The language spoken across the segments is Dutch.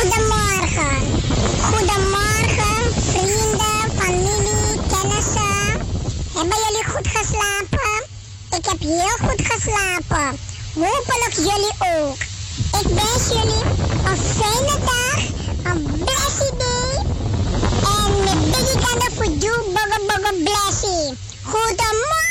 Goedemorgen. Goedemorgen, vrienden, familie, kennissen. Hebben jullie goed geslapen? Ik heb heel goed geslapen. Hopelijk jullie ook. Ik wens jullie een fijne dag, een blessed day. En met Biggie kan voor you, bugger bugger blessy. Goedemorgen!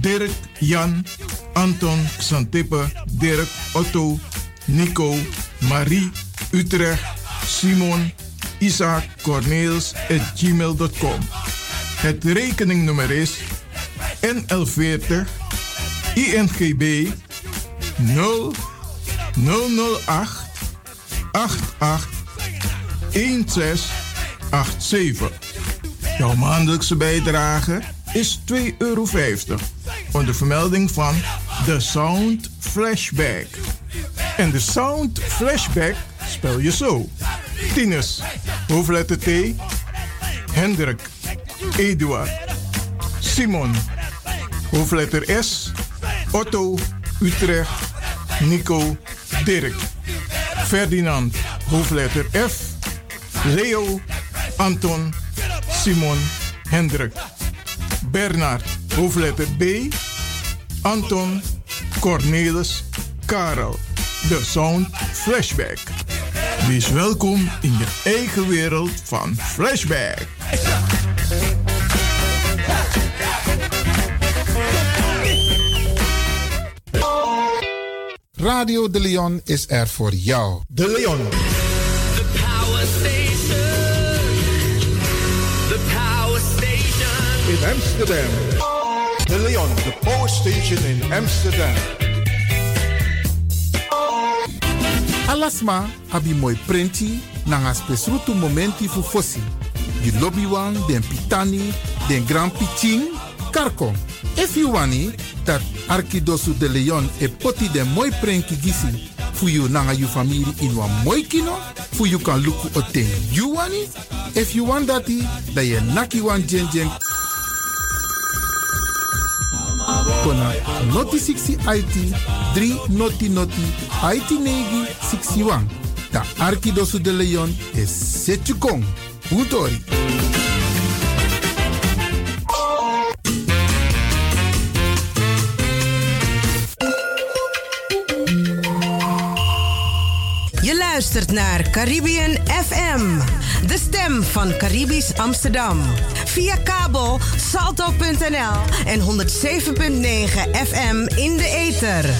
Dirk, Jan, Anton, Xantippe, Dirk, Otto, Nico, Marie, Utrecht, Simon, Isaac, Corneels at gmail.com. Het rekeningnummer is NL40 INGB 0 008 88 1687. Jouw maandelijkse bijdrage is 2,50 euro. Onder vermelding van The Sound Flashback. En de Sound Flashback spel je zo. Tinus, hoofdletter T. Hendrik, Eduard, Simon, hoofdletter S. Otto, Utrecht, Nico, Dirk. Ferdinand, hoofdletter F. Leo, Anton, Simon, Hendrik. Bernard, hoofdletter B. Anton, Cornelis, Karel. De Sound Flashback. Wees welkom in je eigen wereld van Flashback. Radio De Leon is er voor jou. De Leon. Amsterdam. De Leon, the power station in Amsterdam. Alasma abi moi prenti nanga spesrutu momenti fu fosi. Di lobby wan, den pitani, den grand pitin, karko. If you wani, dat Arkidosu de Leon e poti den moi prenki gisi fu you nanga you family in wan moi kino, fu you kan luku o ten you wani. If you want dati, da ye naki wan jen jen kona noti 60 IT 3 noti noti IT negi 61. Da Arkidosu de Leon is Setjukong. Utori. Je luistert naar Caribbean FM, de stem van Caribisch Amsterdam. Via kabel salto.nl en 107.9 FM in de ether.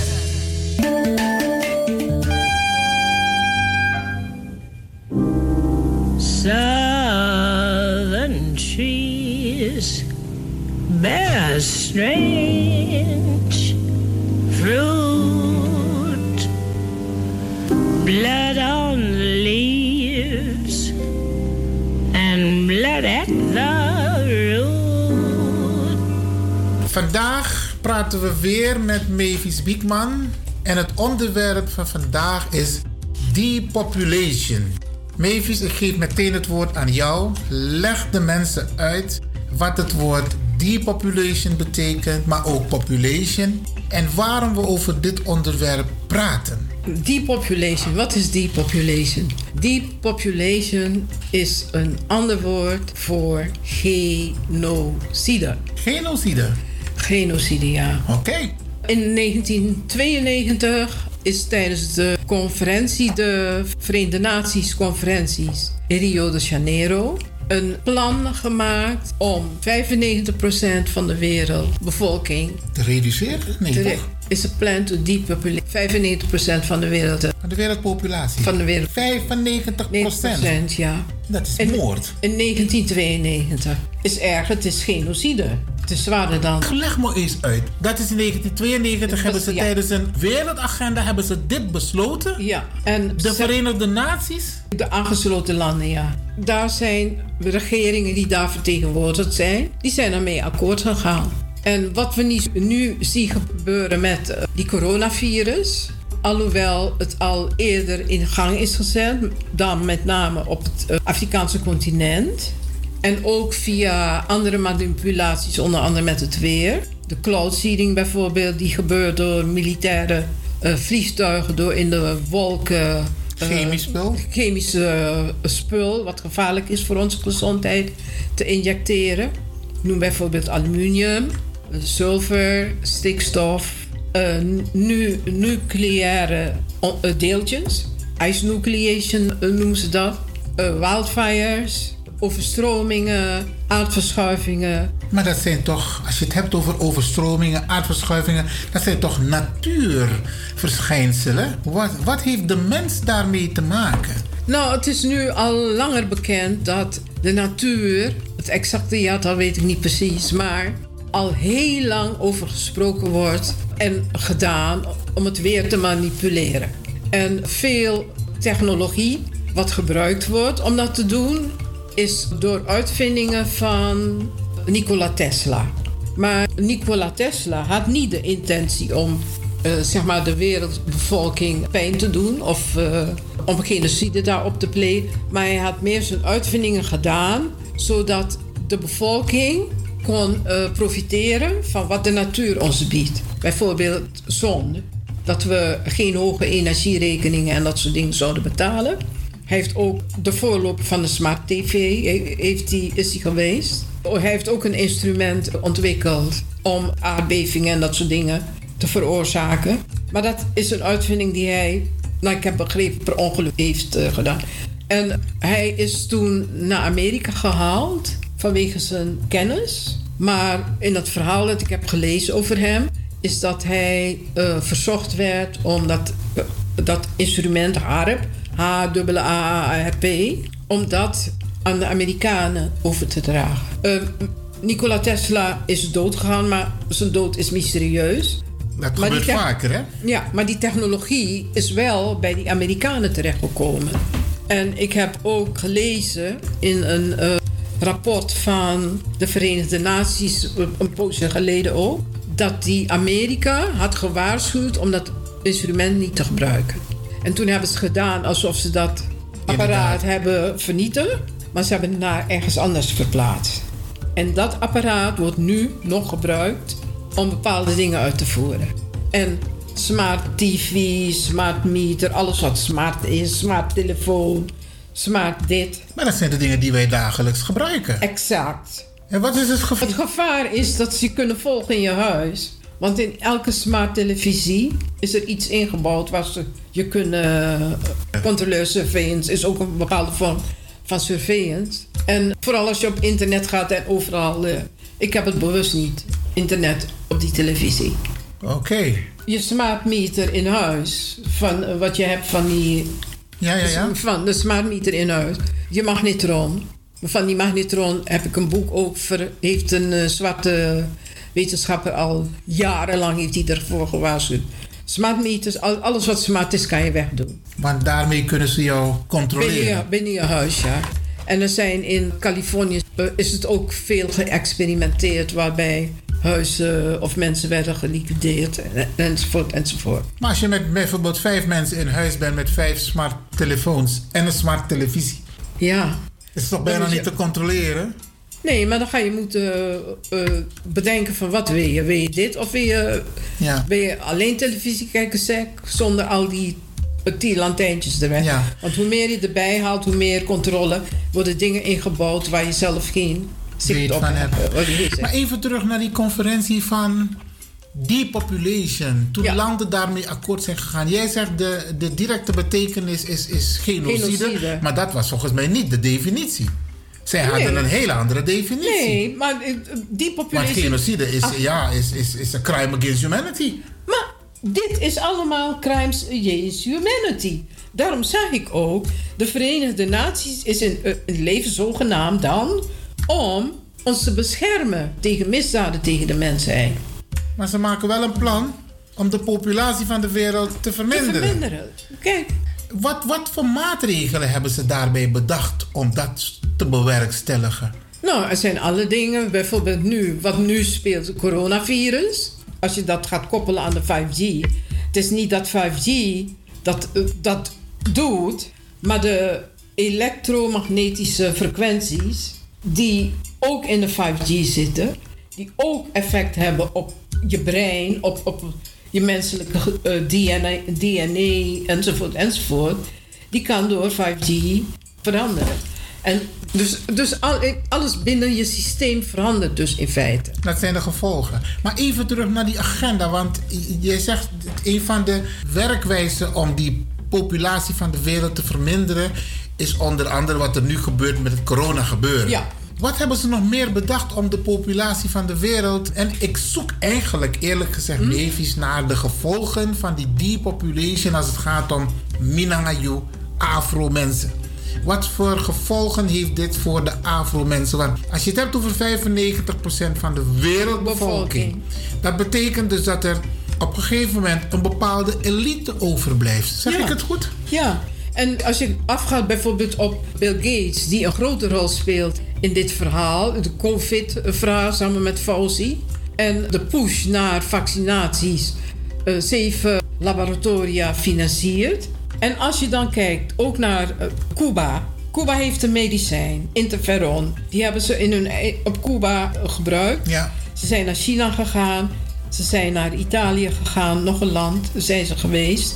Southern trees bear strange fruit, blood on the leaves and blood at the Vandaag praten we weer met Mavis Biekman. En het onderwerp van vandaag is depopulation. Mavis, ik geef meteen het woord aan jou. Leg de mensen uit wat het woord depopulation betekent, maar ook population. En waarom we over dit onderwerp praten. Depopulation, wat is depopulation? Depopulation is een ander woord voor genocide. Genocide? Genocide, ja. Oké. In 1992 is tijdens de conferentie, de Verenigde Naties conferenties in Rio de Janeiro, een plan gemaakt om 95% van de wereldbevolking te reduceren? Nee, te toch? Is een plan to depopulate 95% van de wereld. Van de wereldpopulatie? Van de wereld. 95%? ja. Dat is in, moord. In 1992. Is erg, het is genocide. Het is zwaarder dan. Leg me eens uit. Dat is in 1992 hebben ze ja. tijdens een wereldagenda hebben ze dit besloten. Ja. En de Verenigde Naties? De aangesloten landen, ja. Daar zijn regeringen die daar vertegenwoordigd zijn, die zijn ermee akkoord gegaan. En wat we nu zien gebeuren met eh, die coronavirus, alhoewel het al eerder in gang is gezet, dan met name op het eh, Afrikaanse continent. En ook via andere manipulaties, onder andere met het weer. De cloud seeding bijvoorbeeld, die gebeurt door militaire eh, vliegtuigen, door in de wolken. Chemisch spul? Chemische eh, spul, wat gevaarlijk is voor onze gezondheid, te injecteren. Noem bijvoorbeeld aluminium, zilver, stikstof, eh, nu, nucleaire eh, deeltjes. Ice nucleation eh, noemen ze dat. Wildfires, overstromingen, aardverschuivingen. Maar dat zijn toch, als je het hebt over overstromingen, aardverschuivingen, dat zijn toch natuurverschijnselen? Wat, wat heeft de mens daarmee te maken? Nou, het is nu al langer bekend dat de natuur, het exacte jaartal weet ik niet precies, maar al heel lang over gesproken wordt en gedaan om het weer te manipuleren. En veel technologie wat gebruikt wordt om dat te doen, is door uitvindingen van Nikola Tesla. Maar Nikola Tesla had niet de intentie om eh, zeg maar de wereldbevolking pijn te doen of eh, om genocide daarop te plegen. Maar hij had meer zijn uitvindingen gedaan zodat de bevolking kon eh, profiteren van wat de natuur ons biedt. Bijvoorbeeld zon. Dat we geen hoge energierekeningen en dat soort dingen zouden betalen. Hij heeft ook de voorloper van de Smart TV he- heeft die, is hij geweest. Hij heeft ook een instrument ontwikkeld om aardbevingen en dat soort dingen te veroorzaken. Maar dat is een uitvinding die hij, nou ik heb begrepen, per ongeluk heeft eh, gedaan. En hij is toen naar Amerika gehaald vanwege zijn kennis. Maar in het verhaal dat ik heb gelezen over hem, is dat hij eh, verzocht werd om dat, dat instrument HARP, H-A-A-R-P, om dat aan de Amerikanen over te dragen. Eh, Nikola Tesla is doodgegaan, maar zijn dood is mysterieus. Dat Maar gebeurt vaker, hè? Ja, maar die technologie is wel bij die Amerikanen terechtgekomen. En ik heb ook gelezen in een eh, rapport van de Verenigde Naties, een poosje geleden ook, dat die Amerika had gewaarschuwd om dat instrument niet te gebruiken. En toen hebben ze gedaan alsof ze dat apparaat hebben vernietigd, maar ze hebben het naar ergens anders verplaatst. En dat apparaat wordt nu nog gebruikt om bepaalde dingen uit te voeren. En smart TV, smart meter, alles wat smart is, smart telefoon, smart dit. Maar dat zijn de dingen die wij dagelijks gebruiken. Exact. En wat is het gevaar? Het gevaar is dat ze je kunnen volgen in je huis. Want in elke smart televisie is er iets ingebouwd waar ze je kunnen. Controleur surveillance is ook een bepaalde vorm van surveillance. En vooral als je op internet gaat en overal. eh, ik heb het bewust niet. Internet op die televisie. Oké. Je smart meter in huis. Van eh, wat je hebt van die. Ja, ja, ja. Van de smart meter in huis. Je magnetron. Van die magnetron heb ik een boek ook. Voor, heeft een eh, zwarte wetenschapper al jarenlang heeft hij ervoor gewaarschuwd. Smart meters, al- alles wat smart is, kan je wegdoen. Want daarmee kunnen ze jou Binnen controleren. je, binnen je huis, ja. En er zijn in Californië eh, is het ook veel geëxperimenteerd waarbij huizen of mensen werden geliquideerd en, enzovoort enzovoort. Maar als je met bijvoorbeeld vijf mensen in huis bent met vijf smart telefoons en een smart televisie, Ja. is het toch bijna niet te controleren? Nee, maar dan ga je moeten eh, eh, bedenken van wat wil je? Wil je dit of wil je, Ja. wil je alleen televisie kijken, sec, zonder al die eh, tien lantijntjes erbij? Ja. Want hoe meer je erbij haalt, hoe meer controle worden dingen ingebouwd waar je zelf geen zicht op van hebt. Maar even terug naar die conferentie van depopulation. Toen Ja. landen daarmee akkoord zijn gegaan. Jij zegt de, de directe betekenis is, is genocide, Genocide. Maar dat was volgens mij niet de definitie. Zij hadden Nee. een hele andere definitie. Nee, maar eh, die Want populatie... genocide is, ja, is, is, is een crime against humanity. Dit is allemaal crimes against humanity. Daarom zeg ik ook, de Verenigde Naties is in eh, in leven zogenaamd dan om ons te beschermen tegen misdaden tegen de mensheid. Maar ze maken wel een plan om de populatie van de wereld te Te verminderen. verminderen. Kijk, Wat, wat voor maatregelen hebben ze daarbij bedacht om dat te bewerkstelligen? nou, er zijn alle dingen. Bijvoorbeeld nu, wat nu speelt, het coronavirus. Als je dat gaat koppelen aan de 5G. Het is niet dat 5G dat, eh, dat doet, maar de elektromagnetische frequenties die ook in de 5G zitten, die ook effect hebben op je brein, op, op je menselijke eh, DNA, DNA enzovoort enzovoort, die kan door 5G veranderen. En dus, dus al, alles binnen je systeem verandert dus in feite. Dat zijn de gevolgen. Maar even terug naar die agenda. Want jij zegt een van de werkwijzen om die populatie van de wereld te verminderen. is onder andere wat er nu gebeurt met het corona gebeuren. Ja. Wat hebben ze nog meer bedacht om de populatie van de wereld. En ik zoek eigenlijk eerlijk gezegd nevies naar de gevolgen van die depopulation als het gaat om Minangayu, Afro-mensen. Wat voor gevolgen heeft dit voor de Afro-mensen? Want als je het hebt over 95% van de wereldbevolking, dat betekent dus dat er op een gegeven moment een bepaalde elite overblijft. Zeg Ja. ik het goed? Ja, en als je afgaat bijvoorbeeld op Bill Gates, die een grote rol speelt in dit verhaal, de COVID-verhaal samen met Fauci, en de push naar vaccinaties, eh, zeven laboratoria financiert. En als je dan kijkt ook naar eh, Cuba. Cuba heeft een medicijn, interferon. Die hebben ze in hun, ei- op Cuba eh, gebruikt. Ja. Ze zijn naar China gegaan. Ze zijn naar Italië gegaan, nog een land, zijn ze geweest.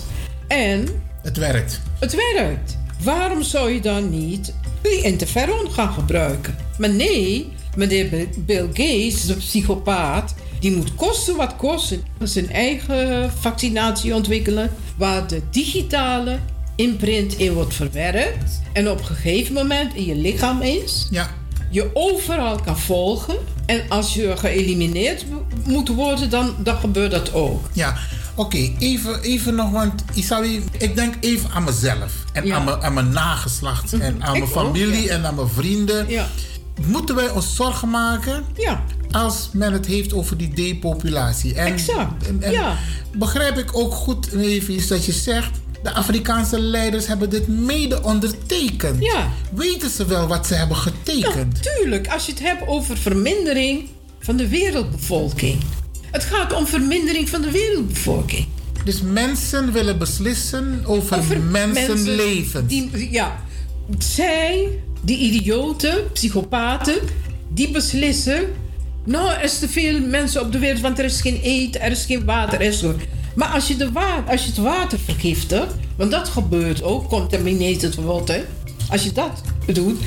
En Het werkt. het werkt. Waarom zou je dan niet die interferon gaan gebruiken? Maar nee, meneer Bill Gates, de psychopaat, die moet kosten wat kosten. Zijn eigen vaccinatie ontwikkelen, waar de digitale imprint in wordt verwerkt en op een gegeven moment in je lichaam is. Ja. Je overal kan volgen. En als je geëlimineerd mo- moet worden, dan, dan gebeurt dat ook. Ja, oké, even, even nog, want Isawi, ik denk even aan mezelf. En Ja. aan, mijn, aan mijn nageslacht. En aan Ik mijn ook, familie ja. en aan mijn vrienden. Ja. Moeten wij ons zorgen maken Ja. Als men het heeft over die depopulatie? En, Exact, en- en ja. Begrijp ik ook goed, Nevis, dat je zegt... de Afrikaanse leiders hebben dit mede ondertekend. Ja. Weten ze wel wat ze hebben getekend? Tuurlijk, als je het hebt over vermindering van de wereldbevolking. Het gaat om vermindering van de wereldbevolking. Dus mensen willen beslissen over, Over mensenlevens. Ja, zij, die idioten, psychopaten, die beslissen. Nou, er is te veel mensen op de wereld, want er is geen eten, er is geen water, er is. Maar als je, de wa als je het water vergiftigt, want dat gebeurt ook, contaminated water. Als je dat doet,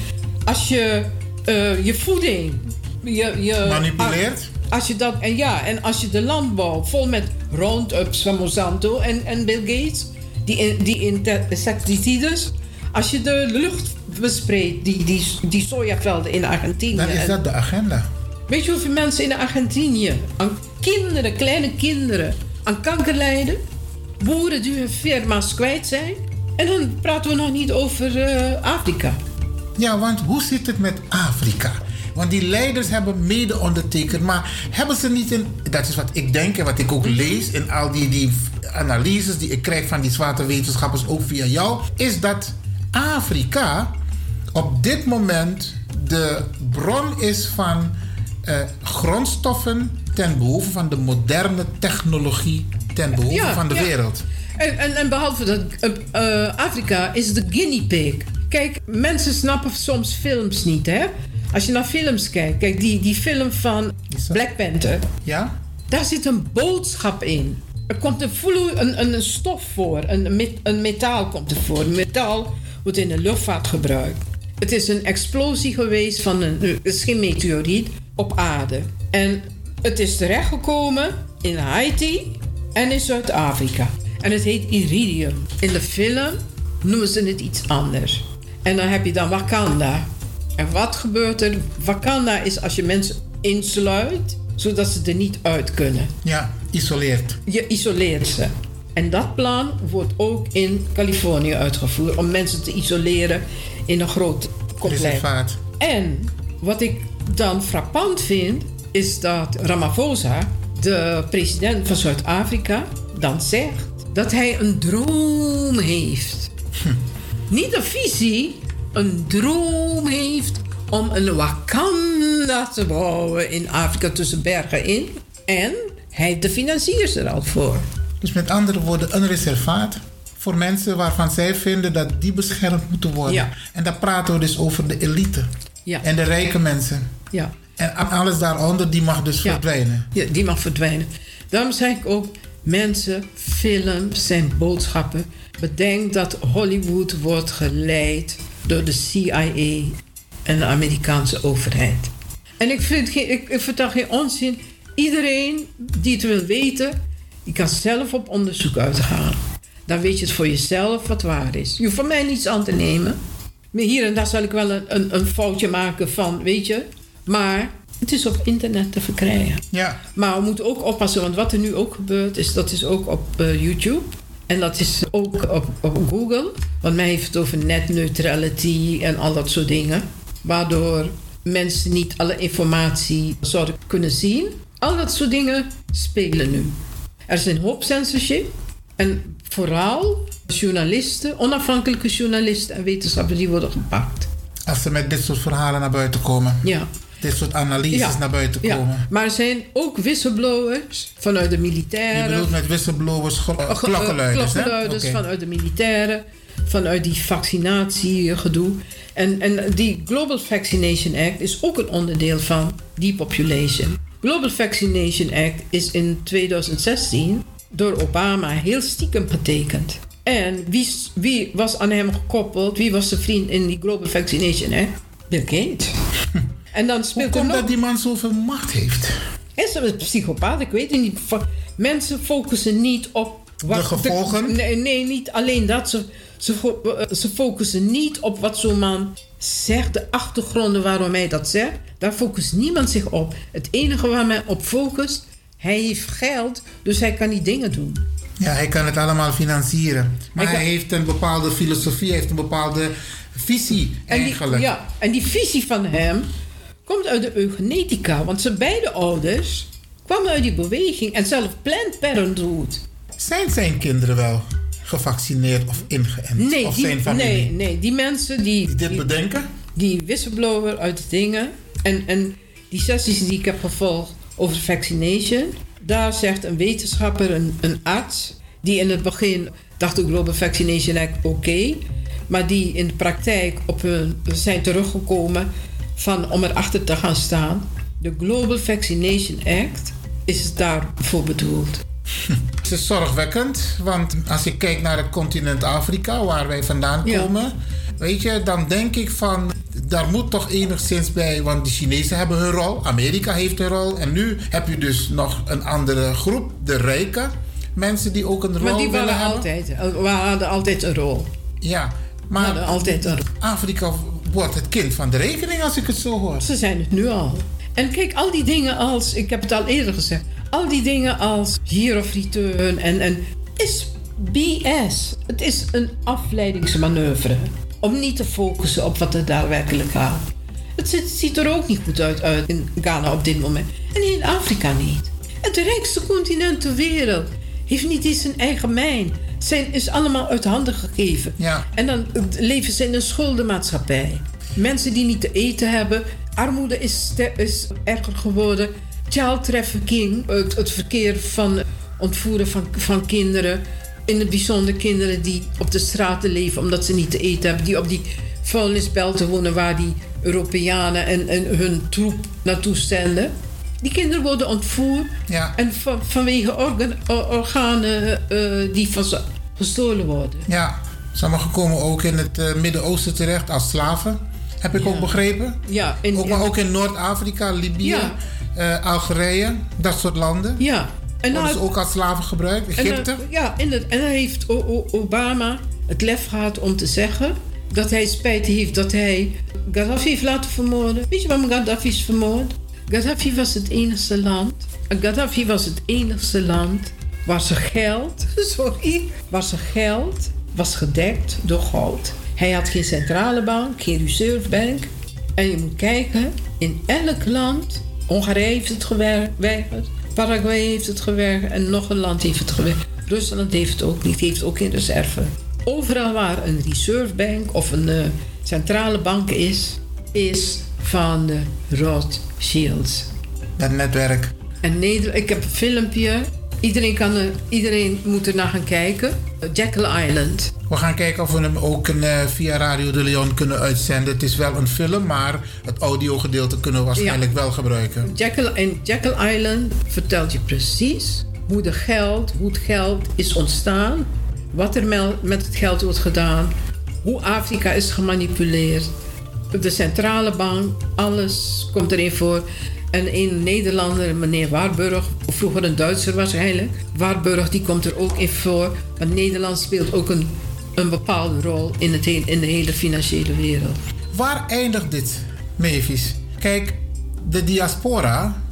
als je eh, je voeding. Je, je, Manipuleert? Als je dat, en ja, en als je de landbouw vol met Roundups van Monsanto en, en Bill Gates, die, in- die insecticides, Als je de lucht bespreidt, die, die, die sojavelden in Argentinië. Dan is dat de agenda. Weet je hoeveel mensen in Argentinië aan kinderen, kleine kinderen, aan kanker lijden? Boeren die hun firma's kwijt zijn? En dan praten we nog niet over eh, Afrika. Ja, want hoe zit het met Afrika? Want die leiders hebben mede ondertekend, maar hebben ze niet een. Dat is wat ik denk en wat ik ook lees in al die, die analyses die ik krijg van die zwarte wetenschappers, ook via jou, is dat Afrika op dit moment de bron is van eh, grondstoffen ten behoeve van de moderne technologie ten behoeve Ja, van de ja. wereld. En, en, en behalve dat, eh, eh, Afrika is de guinea pig. Kijk, mensen snappen soms films niet, hè? Als je naar films kijkt, kijk, die, die film van Black Panther, Ja? daar zit een boodschap in. Er komt een, vloei, een, een, een stof voor, een, met- een metaal komt er voor. Metaal wordt in de luchtvaart gebruikt. Het is een explosie geweest van een, het is geen meteoriet op aarde. En het is terechtgekomen in Haiti en in Zuid-Afrika. En het heet iridium. In de film noemen ze het iets anders. En dan heb je dan Wakanda. En wat gebeurt er? Wakanda is als je mensen insluit, zodat ze er niet uit kunnen. Ja, isoleert. Je isoleert ze. En dat plan wordt ook in Californië uitgevoerd om mensen te isoleren in een groot complex. Reservaat. En wat ik dan frappant vind, is dat Ramaphosa, de president van Zuid-Afrika, dan zegt dat hij een droom heeft. Niet een visie, een droom heeft om een Wakanda te bouwen in Afrika tussen bergen in. En hij heeft de financiers er al voor. Dus met andere woorden, een reservaat voor mensen waarvan zij vinden dat die beschermd moeten worden. Ja. En dan praten we dus over de elite Ja. en de rijke mensen. Ja. En alles daaronder, die mag dus Ja. verdwijnen. Ja, die mag verdwijnen. Daarom zeg ik ook, mensen, films zijn boodschappen. Bedenk dat Hollywood wordt geleid door de CIA en de Amerikaanse overheid. En ik vind, geen, ik, dat geen onzin. Iedereen die het wil weten, die kan zelf op onderzoek uitgaan. Dan weet je het voor jezelf wat waar is. Je hoeft van mij niets aan te nemen. Maar hier en daar zal ik wel een, een, een foutje maken van, weet je. Maar het is op internet te verkrijgen. Ja. Maar we moeten ook oppassen, want wat er nu ook gebeurt, is dat is ook op eh, YouTube. En dat is ook op, op Google. Want mij heeft het over net neutrality en al dat soort dingen. Waardoor mensen niet alle informatie zouden kunnen zien. Al dat soort dingen spelen nu. Er is een hoop censorship. En vooral journalisten, onafhankelijke journalisten en wetenschappers, die worden gepakt. Als ze met dit soort verhalen naar buiten komen. Ja. Dit soort analyses naar buiten ja. komen. Maar er zijn ook whistleblowers vanuit de Je militairen. bedoelt met whistleblowers, klokkenluiders, klokkenluiders vanuit de militairen, vanuit die vaccinatiegedoe. En, en die Global Vaccination Act is ook een onderdeel van depopulation. Global Vaccination Act is in 2016 door Obama heel stiekem getekend. En wie, wie was aan hem gekoppeld? Wie was zijn vriend in die Global Vaccination Act? Bill Gates. En dan Hoe speelt er komt nog... dat die man zoveel macht heeft? Is een psychopaat? Ik weet het niet. Mensen focussen niet op... De gevolgen? nee, nee, niet alleen dat. Ze, eh, ze focussen niet op wat zo'n man zegt, de achtergronden waarom hij dat zegt. Daar focust niemand zich op. Het enige waar men op focust, hij heeft geld, dus hij kan die dingen doen. Ja, hij kan het allemaal financieren. Maar Hij heeft een bepaalde filosofie, hij heeft een bepaalde visie En die, eigenlijk. ja, en die visie van hem komt uit de eugenetica. Want zijn beide ouders kwamen uit die beweging. En zelf Planned Parenthood. Zijn zijn kinderen wel gevaccineerd of ingeënt? Nee, of die, zijn familie? nee, nee, die mensen die... Die dit bedenken? Die whistleblower uit de dingen. En, en die sessies die ik heb gevolgd over vaccination. Daar zegt een wetenschapper, een, een arts... die in het begin dacht de Global Vaccination Act oké... maar die in de praktijk op hun zijn teruggekomen... van om erachter te gaan staan. De Global Vaccination Act is daarvoor bedoeld. Het is zorgwekkend, want als ik kijk naar het continent Afrika, waar wij vandaan Ja. komen, weet je, dan denk ik van, daar moet toch enigszins bij, want de Chinezen hebben hun rol, Amerika heeft een rol, en nu heb je dus nog een andere groep, de rijken, mensen die ook een rol Maar die willen hebben. altijd, we hadden altijd een rol. Ja, Maar altijd een Afrika wordt het kind van de rekening als ik het zo hoor. Ze zijn het nu al. En kijk, al die dingen als, ik heb het al eerder gezegd, al die dingen als hier of return en, en is BS. Het is een afleidingsmanoeuvre om niet te focussen op wat er daadwerkelijk gaat. Het ziet, ziet er ook niet goed uit, uit in Ghana op dit moment. En in Afrika niet. Het rijkste continent ter wereld heeft niet eens zijn eigen mijn. Zijn is allemaal uit handen gegeven. Ja. En dan leven ze in een schuldenmaatschappij. Mensen die niet te eten hebben. Armoede is, is erger geworden. Child trafficking, het, het verkeer van ontvoeren van, van kinderen. In het bijzonder kinderen die op de straten leven omdat ze niet te eten hebben. Die op die vuilnisbelten wonen waar die Europeanen en, en hun troep naartoe zenden. Die kinderen worden ontvoerd. Ja. En van, vanwege organ, or- organen eh, die van ze gestolen worden. Ja, sommigen komen ook in het eh, Midden-Oosten terecht als slaven. Heb ik Ja. ook begrepen. Ja, in, Ook, maar ook in Noord-Afrika, Libië, Ja. eh, Algerije, dat soort landen. Ja. En Worden nou, ze ook als slaven gebruikt? en dan- Egypte? ja, en, dat, en dan heeft Obama het lef gehad om te zeggen dat hij spijt heeft dat hij Gaddafi heeft laten vermoorden. Weet je waarom Gaddafi is vermoord? Gaddafi was het enige land. Gaddafi was het enige land waar zijn geld, sorry, waar zijn geld was gedekt door goud. Hij had geen centrale bank, geen reserve bank. En je moet kijken, in elk land, Hongarije heeft het geweigerd, Paraguay heeft het geweigerd en nog een land heeft het geweigerd. Rusland heeft het ook niet, heeft ook geen reserve. Overal waar een reserve bank of een eh, centrale bank is, is van de Rothschilds. Dat netwerk. En Nederland, ik heb een filmpje. Iedereen, kan er, iedereen moet er naar gaan kijken. Jekyll Island. We gaan kijken of we hem ook eh, via Radio de Leon kunnen uitzenden. Het is wel een film, maar het audiogedeelte kunnen we waarschijnlijk wel gebruiken. Jekyll, en Jekyll Island vertelt je precies hoe, de geld, hoe het geld is ontstaan. Wat er met het geld wordt gedaan. Hoe Afrika is gemanipuleerd. De centrale bank, alles komt erin voor. En een Nederlander, meneer Warburg, of vroeger een Duitser waarschijnlijk. Warburg, die komt er ook in voor. Want Nederland speelt ook een, een bepaalde rol in, het in de hele financiële wereld. Waar eindigt dit, Mavis? Kijk, de diaspora,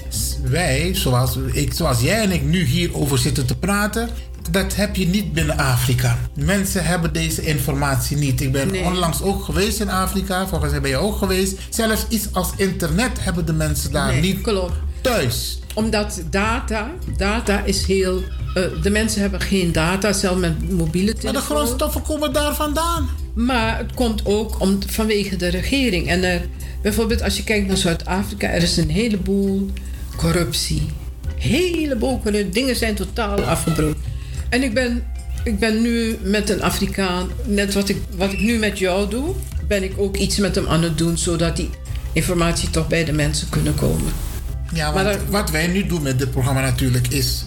wij, zoals, ik, zoals jij en ik nu hierover zitten te praten, dat heb je niet binnen Afrika. Mensen hebben deze informatie niet. Ik ben Nee. onlangs ook geweest in Afrika, volgens mij ben je ook geweest. Zelfs iets als internet hebben de mensen daar Nee, niet klopt. thuis. Omdat data, data is heel. eh, de mensen hebben geen data, zelfs met mobiele Maar de telefoon. grondstoffen komen daar vandaan. Maar het komt ook om, vanwege de regering. En er, bijvoorbeeld als je kijkt naar Zuid-Afrika, er is een heleboel corruptie. Heleboel corruptie. Dingen zijn totaal afgebroken. En ik ben, ik ben nu met een Afrikaan, net wat ik, wat ik nu met jou doe, ben ik ook iets met hem aan het doen, zodat die informatie toch bij de mensen kunnen komen. Ja, Maar want er- wat wij nu doen met dit programma natuurlijk is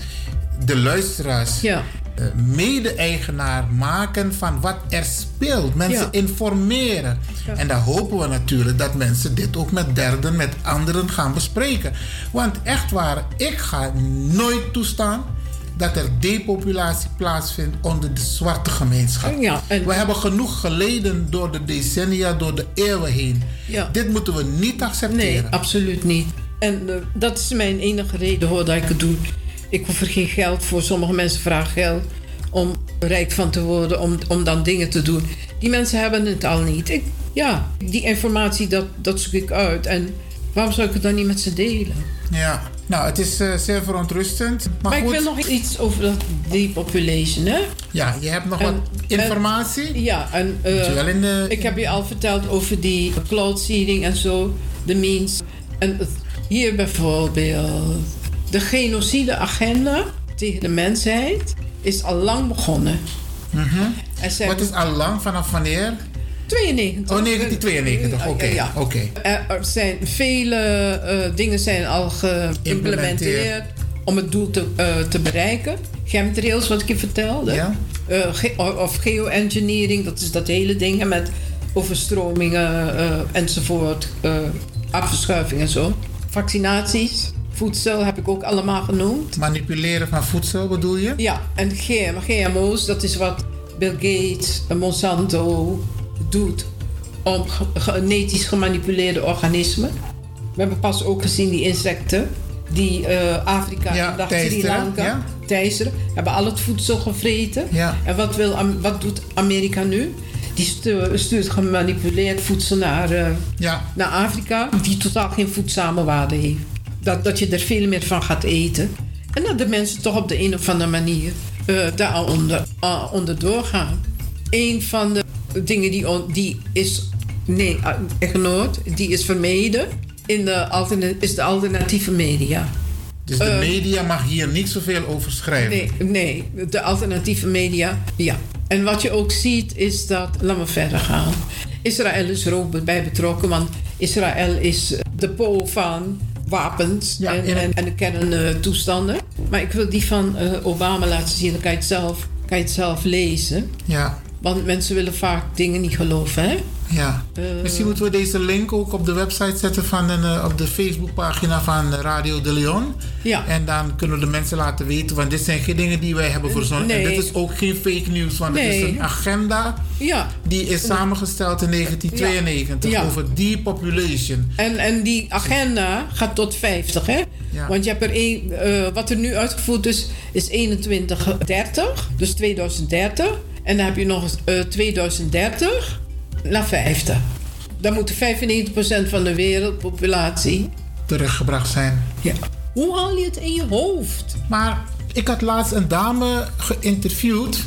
de luisteraars Ja. eh, mede-eigenaar maken van wat er speelt. Mensen Ja. informeren. Ja. En daar hopen we natuurlijk dat mensen dit ook met derden, met anderen gaan bespreken. Want echt waar, ik ga nooit toestaan dat er depopulatie plaatsvindt onder de zwarte gemeenschap. Ja, en- We hebben genoeg geleden door de decennia, door de eeuwen heen. Ja. Dit moeten we niet accepteren. Nee, absoluut niet. En eh, dat is mijn enige reden hoor dat ik het doe. Ik hoef er geen geld voor. Sommige mensen vragen geld om rijk van te worden, om, om dan dingen te doen. Die mensen hebben het al niet. Ik, ja, die informatie, dat, dat zoek ik uit. En waarom zou ik het dan niet met ze delen? Ja, nou, het is eh, zeer verontrustend. Maar, Maar, goed, ik wil nog iets over dat depopulation, hè? ja, je hebt nog En- wat en- informatie. Ja, en eh, in de- ik heb je al verteld over die cloud seeding en zo, de means. En het- hier bijvoorbeeld, de genocide agenda tegen de mensheid is al lang begonnen. En ze Wat is al lang, vanaf wanneer? 92. Oh, 1992, oké. Ja. oké. Er, zijn vele eh, dingen zijn al geïmplementeerd om het doel te, eh, te bereiken. Chemtrails, wat ik je vertelde. Ja. Eh, ge- of geoengineering, dat is dat hele ding met overstromingen eh, enzovoort. eh afverschuiving en zo. Vaccinaties, voedsel heb ik ook allemaal genoemd. Manipuleren van voedsel bedoel je? Ja, en GM, GMO's, dat is wat Bill Gates, Monsanto, doet om ge- genetisch gemanipuleerde organismen. We hebben pas ook gezien die insecten die eh, Afrika Ja, dacht Sri Lanka ja. hebben al het voedsel gevreten. Ja. En wat, wil, wat doet Amerika nu? Die stu- stuurt gemanipuleerd voedsel naar, eh, Ja. naar Afrika, die totaal geen voedzame waarde heeft. Dat, dat je er veel meer van gaat eten. En dat de mensen toch op de een of andere manier eh daar onder, uh, onder doorgaan. Een van de dingen die, on- die is nee, ignored, die is vermeden, in de is de alternatieve media. Dus de Eh, media mag hier niet zoveel over schrijven. Nee, nee, de alternatieve media, ja. En wat je ook ziet is dat, laat me verder gaan. Israël is er ook bij betrokken, want Israël is de po van wapens Ja, en, in- en, en de kerntoestanden. maar ik wil die van eh, Obama laten zien, dan kan je het zelf, kan je het zelf lezen. Ja, Want mensen willen vaak dingen niet geloven, hè? ja. Eh, Misschien moeten we deze link ook op de website zetten van een, eh, op de Facebookpagina van Radio de Leon. Ja. En dan kunnen we de mensen laten weten, want dit zijn geen dingen die wij hebben verzonnen. Nee. En dit is ook geen fake news, want het is Nee. een agenda Ja. die is samengesteld in 1992 Ja. over depopulation. En, en die agenda gaat tot 50, hè? Ja. Want je hebt er één, eh, wat er nu uitgevoerd is, is 2130, dus 2030. En dan heb je nog eh 2030 naar 50. Dan moet 95% van de wereldpopulatie. Teruggebracht zijn. Ja. Hoe haal je het in je hoofd? Maar ik had laatst een dame geïnterviewd.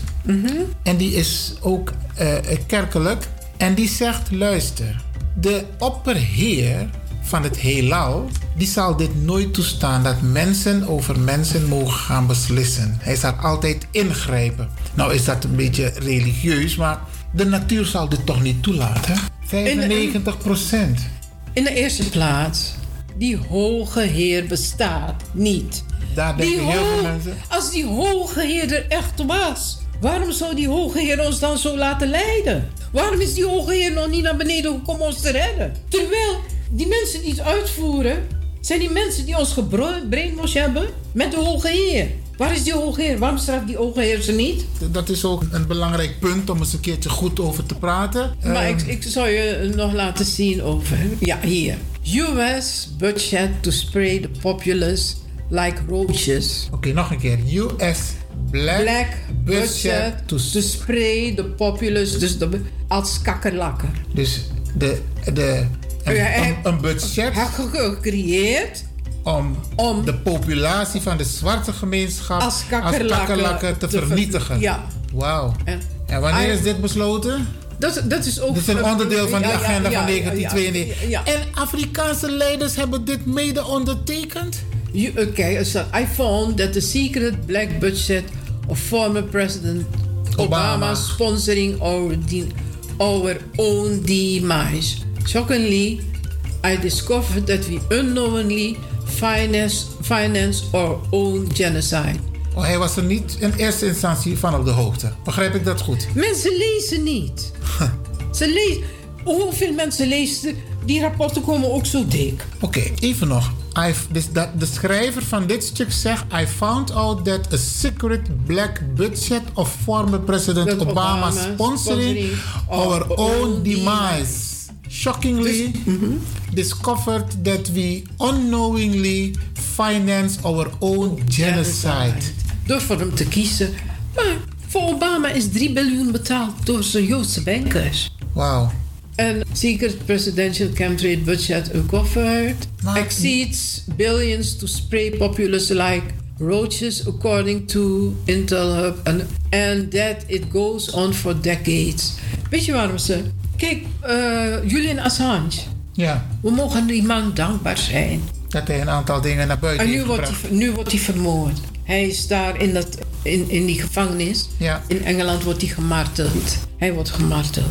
En die is ook eh, eh, kerkelijk. En die zegt: luister, de opperheer van het heelal. die zal dit nooit toestaan dat mensen over mensen mogen gaan beslissen. Hij zal altijd ingrijpen. Nou is dat een beetje religieus, maar de natuur zal dit toch niet toelaten? 95 procent. In de eerste plaats, die hoge heer bestaat niet. Daar Die heel veel mensen. Als die hoge heer er echt was, waarom zou die hoge heer ons dan zo laten leiden? Waarom is die hoge heer nog niet naar beneden gekomen om ons te redden? Terwijl die mensen die het uitvoeren, zijn die mensen die ons gebrainwashed hebben met de hoge heer. Waar is die hoge heer? Waarom straft die hoge heer ze niet? Dat is ook een belangrijk punt om eens een keertje goed over te praten. Maar Ehm, ik, ik zal je nog laten zien over. Ja, hier. US budget to spray the populace like roaches. Oké, nog een keer. US Black, Black budget budget to to spray the populace, dus de, als kakkerlakken. Dus de, de, een, Ja, hij- een, een budget gecreëerd om, om de populatie van de zwarte gemeenschap Als kakkerlakken te, te ver- vernietigen. ja. Wauw. En- En wanneer Hij- is dit besloten? Dat, dat is ook... Is een onderdeel van Ja, ja, agenda ja, van ja, 1992. ja, ja. En Afrikaanse leiders hebben dit mede ondertekend? You, okay, so I found that the secret black budget of former President Obama, Obama. sponsoring our, de- our own demise. Shockingly, I discovered that we unknowingly finance, finance our own genocide. Oh, hij was er niet in eerste instantie van op de hoogte. Begrijp ik dat goed? Mensen lezen niet. Ze lezen. Hoeveel mensen lezen? Die rapporten komen ook zo dik. Oké, even nog. I've, dus dat, de schrijver van dit stuk zegt... I found out that a secret black budget of former president Obama, sponsoring sponsoring our our own own demise. Shockingly discovered that we unknowingly finance our own genocide. Door voor hem te kiezen. Maar voor Obama is 3 biljoen betaald door zijn Joodse bankers. Wauw. En secret presidential campaign budget uncovered Maar- exceeds billions to spray populace like roaches according to Intel Hub and, and that it goes on for decades. Weet je waarom ze? Kijk, eh, Julian Assange. Ja, We mogen die man dankbaar zijn. dat hij een aantal dingen naar buiten En nu heeft wordt, gebracht. hij, nu wordt hij vermoord. Hij is daar in, dat, in, in die gevangenis. Ja. In Engeland wordt hij gemarteld. Hij wordt gemarteld.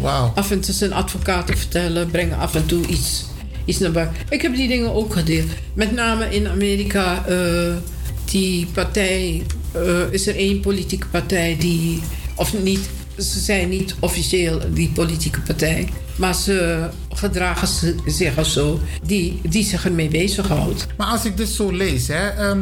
Wauw. Af en toe zijn advocaten vertellen, brengen af en toe iets, iets naar buiten. Ik heb die dingen ook gedeeld. Met name in Amerika, eh, die partij, eh, is er één politieke partij die, of niet, ze zijn niet officieel die politieke partij, maar ze gedragen ze- zich als zo, die, die zich ermee bezighoudt. Maar als ik dit zo lees, hè, ehm,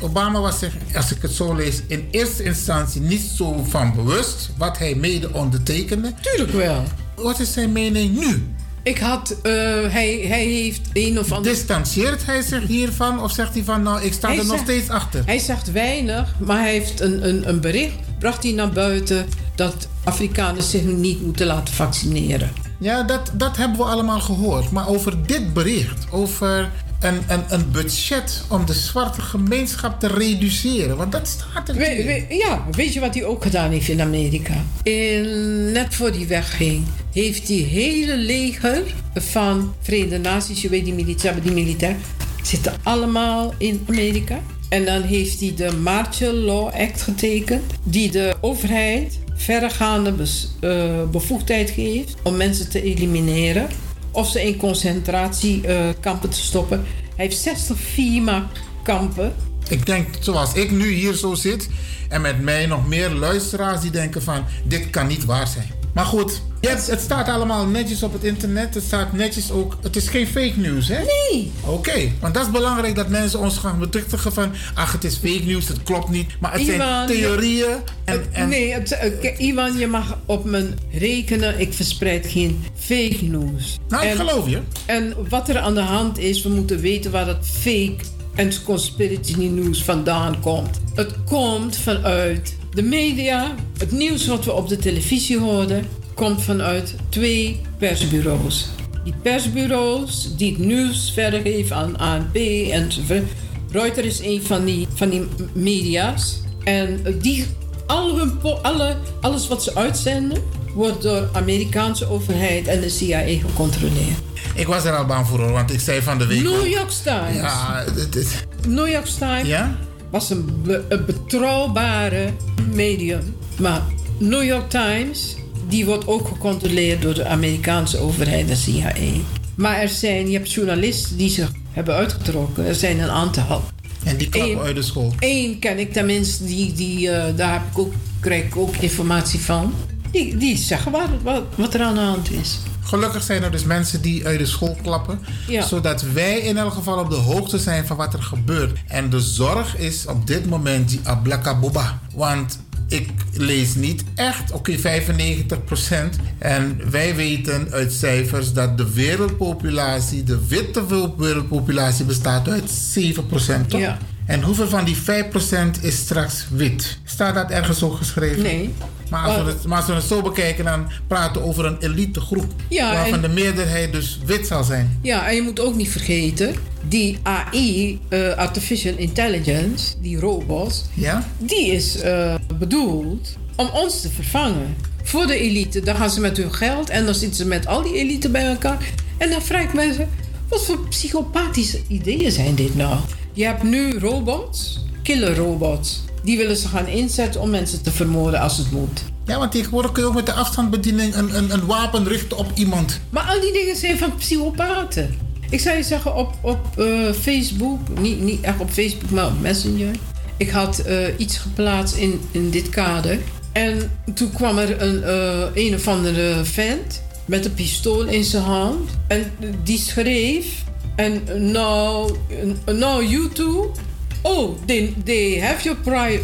Obama was zich, als ik het zo lees, in eerste instantie niet zo van bewust wat hij mede ondertekende. Tuurlijk wel. wat is zijn mening nu? Ik had, uh, hij, hij heeft een of ander... Distancieert hij zich hiervan of zegt hij van nou, ik sta hij er nog steeds achter? Hij zegt weinig, maar hij heeft een, een, een bericht, bracht hij naar buiten, dat Afrikanen zich niet moeten laten vaccineren. Ja, dat, dat hebben we allemaal gehoord. Maar over dit bericht, over een, een, een budget om de zwarte gemeenschap te reduceren. Want dat staat er. We, we, ja, weet je wat hij ook gedaan heeft in Amerika? In, net voor hij wegging, heeft hij hele leger van Verenigde Naties, je weet die militair, die militair, zitten allemaal in Amerika. En dan heeft hij de Martial Law Act getekend, die de overheid verregaande uh, bevoegdheid geeft om mensen te elimineren of ze in concentratiekampen te stoppen. Hij heeft 60 FIMA-kampen. Ik denk, zoals ik nu hier zo zit, en met mij nog meer luisteraars die denken van, dit kan niet waar zijn. Maar goed, het, het staat allemaal netjes op het internet. Het staat netjes ook. Het is geen fake news, hè? Nee. Oké, want dat is belangrijk dat mensen ons gaan betuchtigen van... ach, het is fake news, het klopt niet. Maar het zijn theorieën en... en... Nee, het, uh, Ivan, je mag op me rekenen. Ik verspreid geen fake news. Nou, ik geloof je. En wat er aan de hand is, we moeten weten waar het fake en conspiracy news vandaan komt. Het komt vanuit de media, het nieuws wat we op de televisie hoorden, komt vanuit twee persbureaus. Die persbureaus die het nieuws verder geven aan ANP enzovoort. Reuters is een van die, van die media's. En die, al hun, alle, alles wat ze uitzenden, wordt door de Amerikaanse overheid en de CIA gecontroleerd. Ik was er al bang voor, want ik zei van de week... New York Times. Ja, dit... New York Times ja? Was een, een betrouwbare medium. Maar New York Times, die wordt ook gecontroleerd door de Amerikaanse overheid, de CIA. Maar er zijn, je hebt journalisten die zich hebben uitgetrokken. Er zijn een aantal. En die klappen uit de school? Eén ken ik tenminste, die, die, uh, daar heb ik ook, krijg ik ook informatie van. Die, die zeggen wat, wat, wat er aan de hand is. Gelukkig zijn er dus mensen die uit de school klappen. Zodat wij in elk geval op de hoogte zijn van wat er gebeurt. En de zorg is op dit moment die ablakaboba. Want ik lees niet echt, oké, okay, 95%. En wij weten uit cijfers dat de wereldpopulatie, de witte wereldpopulatie, bestaat uit 7%. Toch? Ja. En hoeveel van die 5% is straks wit? Staat dat ergens ook geschreven? Nee. Maar als, we het, maar als we het zo bekijken, dan praten we over een elite groep. Ja, waarvan de meerderheid dus wit zal zijn. Ja, en je moet ook niet vergeten, die AI, uh, Artificial Intelligence, die robots, ja? die is uh, bedoeld om ons te vervangen. Voor de elite, dan gaan ze met hun geld en dan zitten ze met al die elite bij elkaar. En dan vraag ik mensen, wat voor psychopathische ideeën zijn dit nou? Je hebt nu robots, killer robots. Die willen ze gaan inzetten om mensen te vermoorden als het moet. Ja, want tegenwoordig kun je ook met de afstandsbediening een, een, een wapen richten op iemand. Maar al die dingen zijn van psychopaten. Ik zou je zeggen, op, op uh, Facebook, niet, niet echt op Facebook, maar op Messenger. Ik had uh, iets geplaatst in, in dit kader. En toen kwam er een, uh, een of andere vent met een pistool in zijn hand. En die schreef en now, now you too. Oh, they, they have your, pri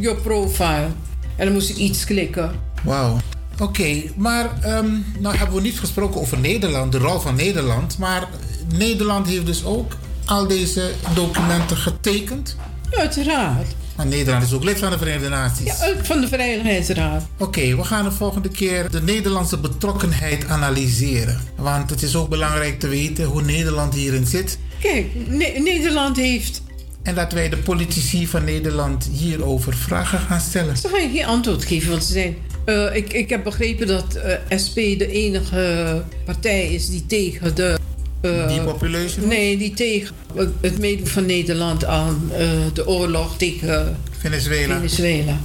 your profile. En dan moest ik iets klikken. Wauw. Oké, maar um, nou hebben we niet gesproken over Nederland, de rol van Nederland. Maar Nederland heeft dus ook al deze documenten getekend. Uiteraard. Maar Nederland is ook lid van de Verenigde Naties. Ja, van de Veiligheidsraad. Oké, we gaan de volgende keer de Nederlandse betrokkenheid analyseren. Want het is ook belangrijk te weten hoe Nederland hierin zit. Kijk, Nederland heeft. En dat wij de politici van Nederland hierover vragen gaan stellen. Ze gaan geen antwoord geven, want ze zijn. Uh, ik, ik heb begrepen dat uh, eh, SP de enige partij is die tegen de Depopulation? Nee, die tegen het meedoen van Nederland aan uh, de oorlog tegen Venezuela. Venezuela.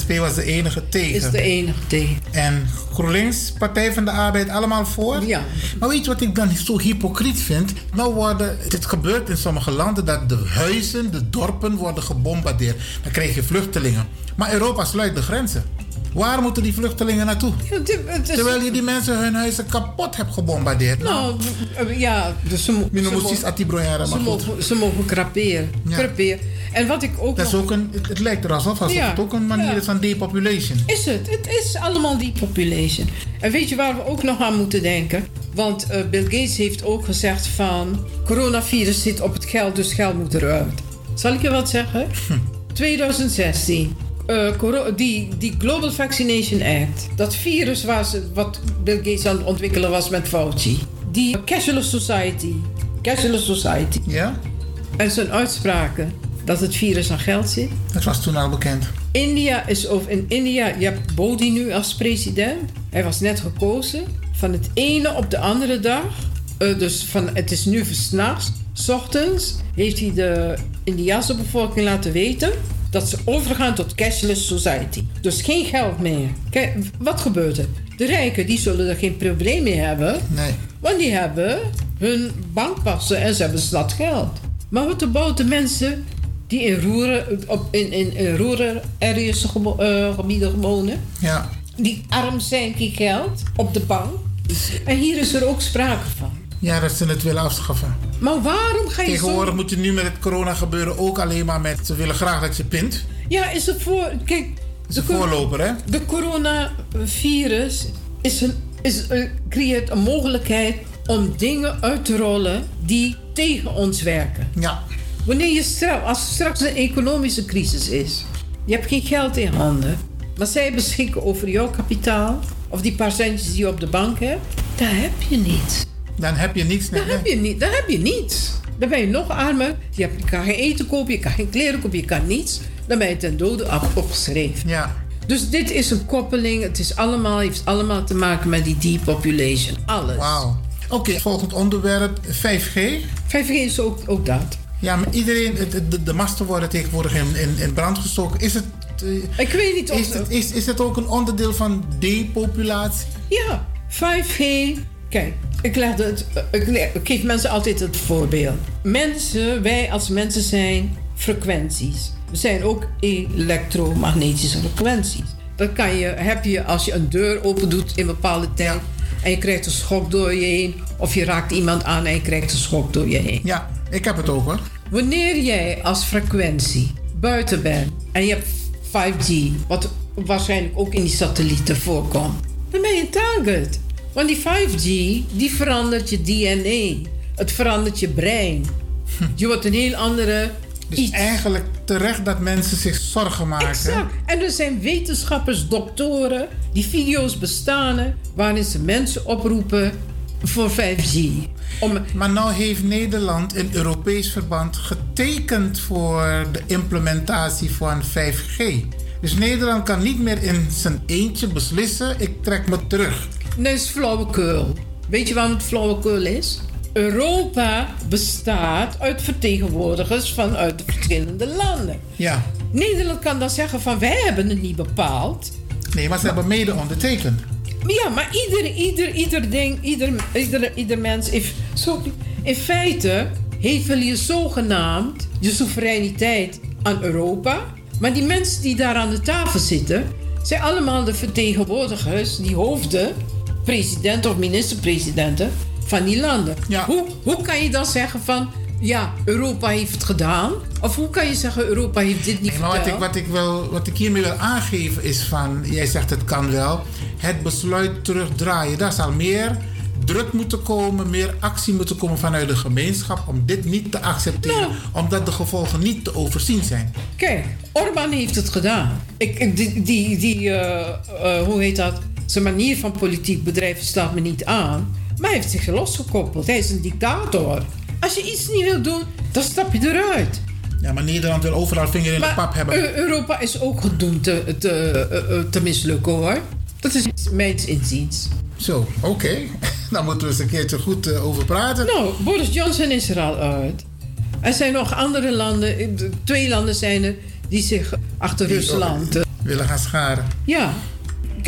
SP was de enige tegen. Is de enige tegen. En GroenLinks, Partij van de Arbeid, allemaal voor? Ja. Maar weet je wat ik dan zo hypocriet vind? Nou worden, het gebeurt in sommige landen dat de huizen, de dorpen worden gebombardeerd. Dan krijg je vluchtelingen. Maar Europa sluit de grenzen. Waar moeten die vluchtelingen naartoe? Terwijl je die mensen hun huizen kapot hebt gebombardeerd. Nou, eh, ja, dus ze, mo- ze, moest mo- iets atibroyaren, ze mogen, ze mogen kraperen. Ja. kraperen. En wat ik ook Dat is nog- ook een, het, het lijkt er alsof, alsof Ja, het ook een manier is van depopulation. Is het? Het is allemaal die population. En weet je waar we ook nog aan moeten denken? Want eh, Bill Gates heeft ook gezegd van... coronavirus zit op het geld, dus geld moet eruit. Zal ik je wat zeggen? 2016. Eh, die, die Global Vaccination Act. Dat virus ze, wat Bill Gates aan het ontwikkelen was met Fauci. Die Cashless Society. Cashless Society. Ja? En zijn uitspraken dat het virus aan geld zit. Dat was toen al bekend. India is over in India, je hebt Modi nu als president. Hij was net gekozen. Van het ene op de andere dag. eh, dus van het is nu s'nachts, ochtends, heeft hij de Indiase bevolking laten weten dat ze overgaan tot cashless society. Dus geen geld meer. Kijk, wat gebeurt er? De rijken die zullen er geen probleem mee hebben. Nee. Want die hebben hun bankpassen en ze hebben zat geld. Maar wat about de mensen die in rural, op, in, in, in rural areas gebo- eh, gebieden wonen? Ja. Die arm zijn, geen geld op de bank. En hier is er ook sprake van. Ja, dat ze het willen afschaffen. Maar waarom ga je Tegenwoordig zo... moet je nu met het corona gebeuren ook alleen maar met... Ze willen graag dat je pint. Ja, is het voor... Kijk... is een voorloper, hè? De coronavirus is een, is, eh, creëert een mogelijkheid om dingen uit te rollen die tegen ons werken. Ja. Wanneer je straks, als er straks een economische crisis is, je hebt geen geld in handen, maar zij beschikken over jouw kapitaal of die paar centjes die je op de bank hebt, daar heb je niets. Dan heb je niets. Dan heb je, niet, dan heb je niets. Dan ben je nog armer. Je, hebt, je kan geen eten kopen, je kan geen kleren kopen, je kan niets. Dan ben je ten dode op- opgeschreven. Ja. Dus dit is een koppeling. Het is allemaal, heeft allemaal te maken met die depopulation. Alles. Wauw. Oké, volgend onderwerp 5G. 5G is ook, ook dat. Ja, maar iedereen, de, de, masten worden tegenwoordig in, in, in brand gestoken. Is het, eh, Ik weet niet of... is, het, is, is het ook een onderdeel van depopulatie? Ja, 5G. Kijk, ik, leg het, ik, leg- ik geef mensen altijd het voorbeeld. Mensen, wij als mensen zijn frequenties. We zijn ook elektromagnetische frequenties. Dat kan je, heb je als je een deur open doet in een bepaalde tijd. En je krijgt een schok door je heen. Of je raakt iemand aan en je krijgt een schok door je heen. Ja, ik heb het ook hoor. Wanneer jij als frequentie buiten bent en je hebt 5G, wat waarschijnlijk ook in die satellieten voorkomt, dan ben je een target. Want die 5G, die verandert je DNA. Het verandert je brein. Je wordt een heel andere. Dus eigenlijk terecht dat mensen zich zorgen maken. Exact. En er zijn wetenschappers, doktoren, die video's bestaan waarin ze mensen oproepen voor 5G. Om, Maar nou heeft Nederland in Europees verband getekend voor de implementatie van 5G. Dus Nederland kan niet meer in zijn eentje beslissen: ik trek me terug. Nee, is flauwekul. Weet je waarom het flauwekul is? Europa bestaat uit vertegenwoordigers vanuit de verschillende landen. Ja. Nederland kan dan zeggen van wij hebben het niet bepaald. Nee, maar ze hebben mede ondertekend. Ja, maar ieder, ieder, ieder ding, ieder, ieder, ieder mens... Sorry, in feite heeft je zogenaamd je soevereiniteit aan Europa. Maar die mensen die daar aan de tafel zitten... zijn allemaal de vertegenwoordigers, die hoofden... presidenten of minister-presidenten van die landen. Hoe, hoe kan je dan zeggen van... ja, Europa heeft het gedaan? Of hoe kan je zeggen Europa heeft dit niet Nee, maar wat ik, wat, ik wil, wat ik hiermee wil aangeven is van... jij zegt het kan wel. Het besluit terugdraaien. Daar zal meer druk moeten komen, meer actie moeten komen vanuit de gemeenschap... om dit niet te accepteren, Nou. omdat de gevolgen niet te overzien zijn. Kijk, Orbán heeft het gedaan. Ik, die, die eh, eh, hoe heet dat? Zijn manier van politiek bedrijven staat me niet aan. Maar hij heeft zich losgekoppeld. Hij is een dictator. Als je iets niet wil doen, dan stap je eruit. Ja, maar Nederland wil overal vinger in de pap hebben. Eu- Europa is ook gedoemd te, te, eh, eh, te mislukken hoor. Dat is mijn inziens. Zo, oké. Daar moeten we eens een keertje goed eh, over praten. Nou, Boris Johnson is er al uit. Er zijn nog andere landen, twee landen zijn er, die zich achter Die Rusland. willen gaan scharen. Ja.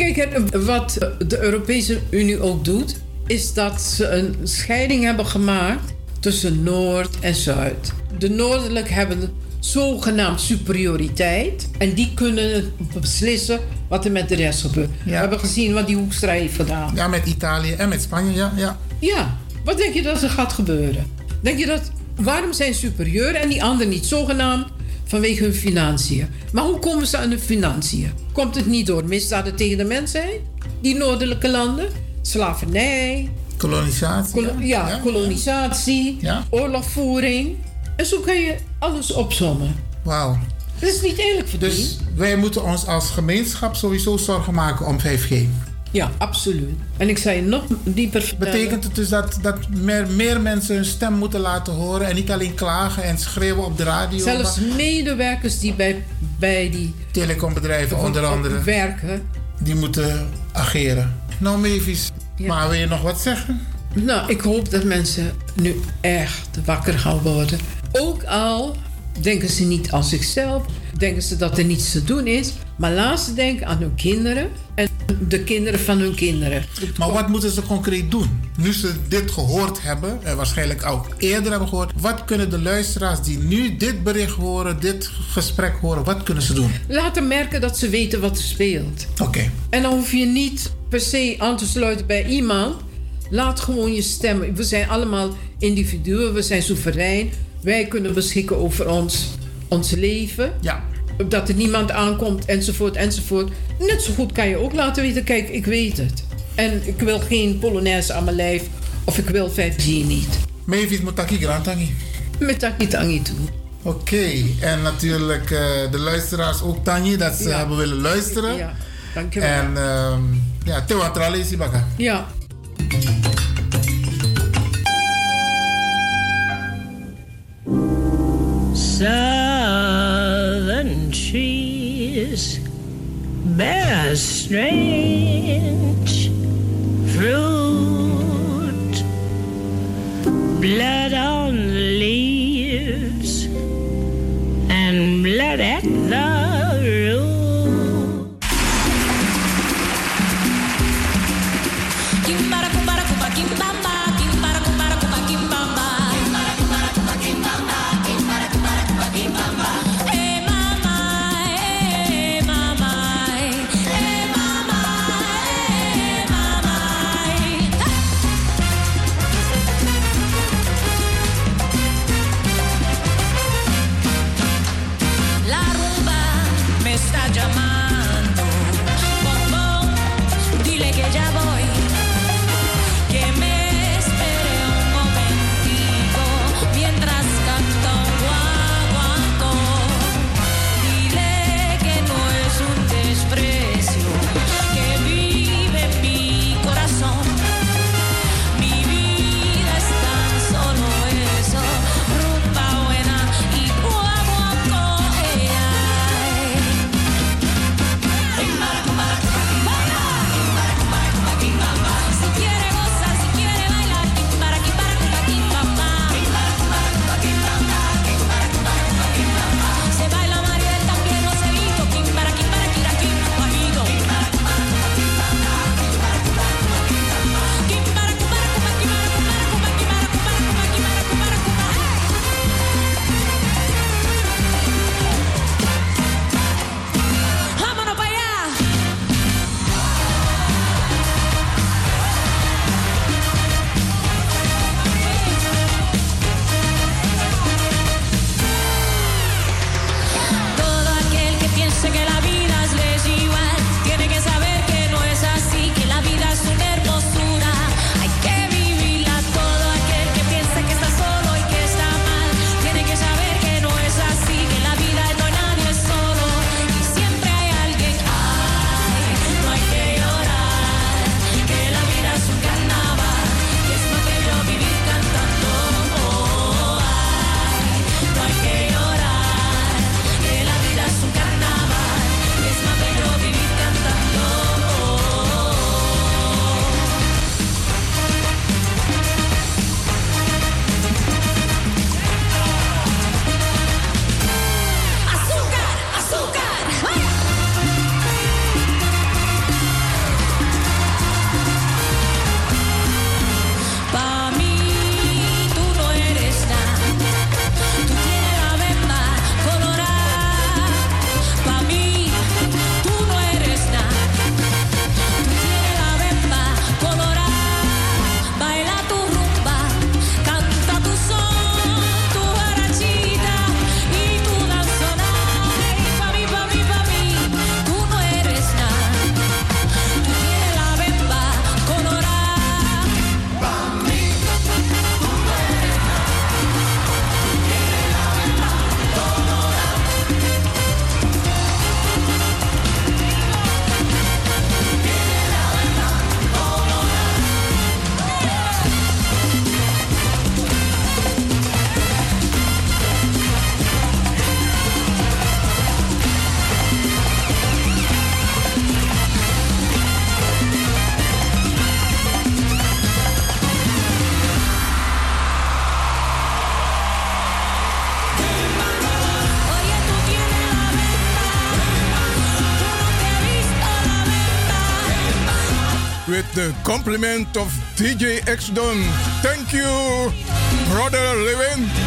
Kijk, wat de Europese Unie ook doet, is dat ze een scheiding hebben gemaakt tussen Noord en Zuid. De Noordelijk hebben zogenaamd superioriteit. En die kunnen beslissen wat er met de rest gebeurt. We hebben gezien wat die Hoekstra heeft gedaan. Ja, met Italië en met Spanje, ja. Ja, ja. wat denk je dat er gaat gebeuren? Denk je dat... Waarom zijn superieur en die anderen niet zogenaamd? Vanwege hun financiën. Maar hoe komen ze aan hun financiën? Komt het niet door misdaden tegen de mensheid? Die noordelijke landen? Slavernij? Kolonisatie. ja, ja, kolonisatie. Ja. Oorlogvoering. En zo kan je alles opzommen. Wauw. Dat is niet eerlijk verdiend. Dus wij moeten ons als gemeenschap sowieso zorgen maken om 5G. Ja, absoluut. En ik zei nog dieper vertellen. Betekent het dus dat, dat meer, meer mensen hun stem moeten laten horen... en niet alleen klagen en schreeuwen op de radio? Zelfs medewerkers die bij, bij die... Telecombedrijven onder andere. Werken. Die moeten ageren. Nou, Mavis, maar wil je nog wat zeggen? Nou, ik hoop dat mensen nu echt wakker gaan worden. Ook al denken ze niet aan zichzelf, denken ze dat er niets te doen is. Maar laat ze denken aan hun kinderen en de kinderen van hun kinderen. Maar wat moeten ze concreet doen? Nu ze dit gehoord hebben, en waarschijnlijk ook eerder hebben gehoord, wat kunnen de luisteraars die nu dit bericht horen, dit gesprek horen, wat kunnen ze doen? Laten merken dat ze weten wat er speelt. Oké. En dan hoef je niet per se aan te sluiten bij iemand. Laat gewoon je stemmen. We zijn allemaal individuen, we zijn soeverein. Wij kunnen beschikken over ons, ons leven. Ja. Dat er niemand aankomt, enzovoort, enzovoort. Net zo goed kan je ook laten weten: kijk, ik weet het. En ik wil geen Polonaise aan mijn lijf, of ik wil 5G niet. Mavis Mutaki Grantangi. Met Taki Tangi toe. Oké, en natuurlijk uh, de luisteraars ook Tangi, dat ze Ja. hebben willen luisteren. Ja, dankjewel. En uh, ja, Tewa. Ja. Southern trees bear strange fruit, blood on the leaves and blood at the the compliment of DJ X Don. Thank you, Brother Levin.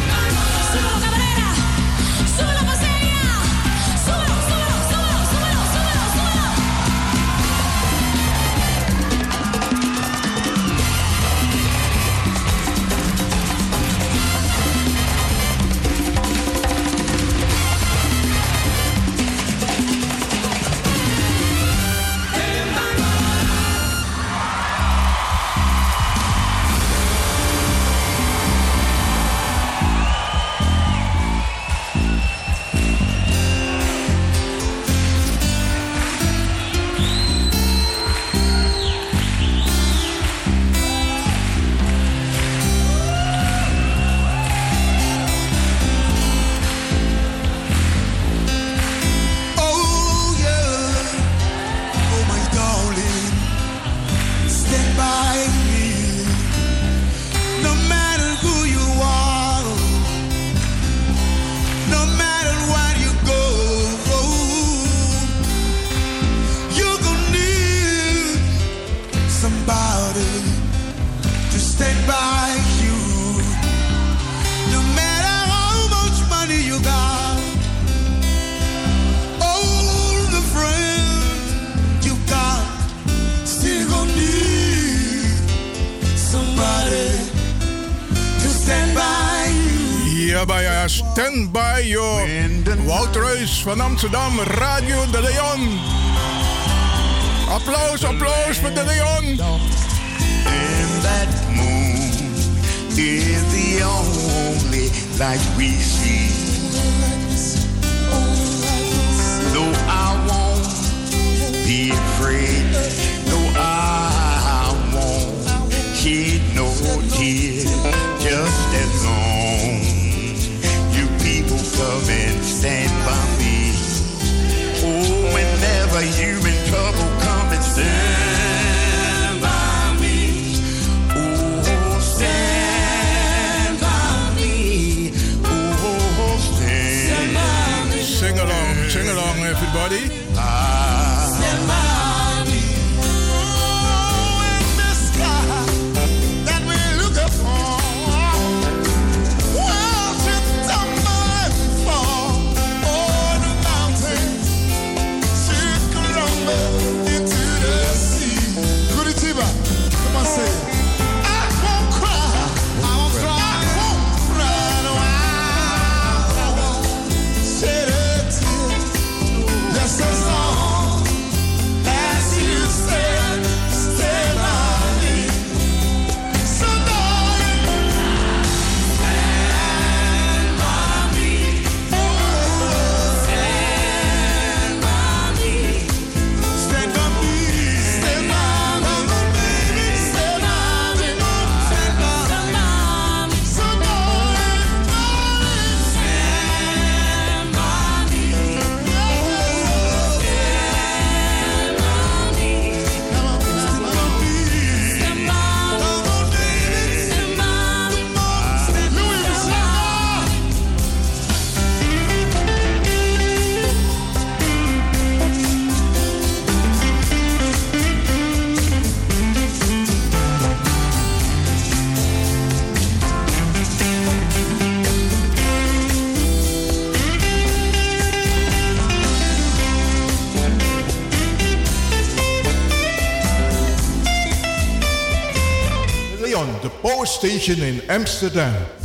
van Amsterdam, Radio de Leon. Applaus, applaus voor de Leon. That moon is the only light we see. Though I won't be afraid, though I won't no tears. station in Amsterdam.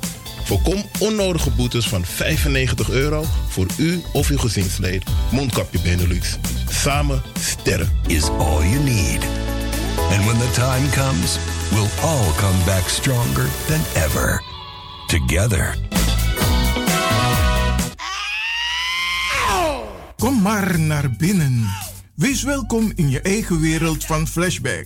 Voorkom onnodige boetes van 95 euro voor u of uw gezinsleden. Mondkapje Benelux. Samen sterren. Is all you need. And when the time comes, we'll all come back stronger than ever. Together. Kom maar naar binnen. Wees welkom in je eigen wereld van Flashback.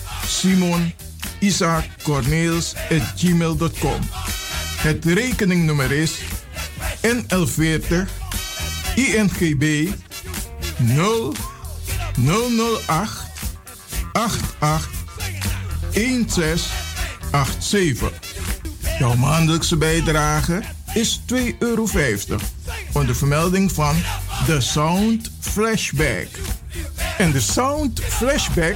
Simon, Isaac, at gmail.com. Het rekeningnummer is NL40 INGB 0 008 88 1687. Jouw maandelijkse bijdrage is 2,50 euro. Onder vermelding van The Sound Flashback. En de Sound Flashback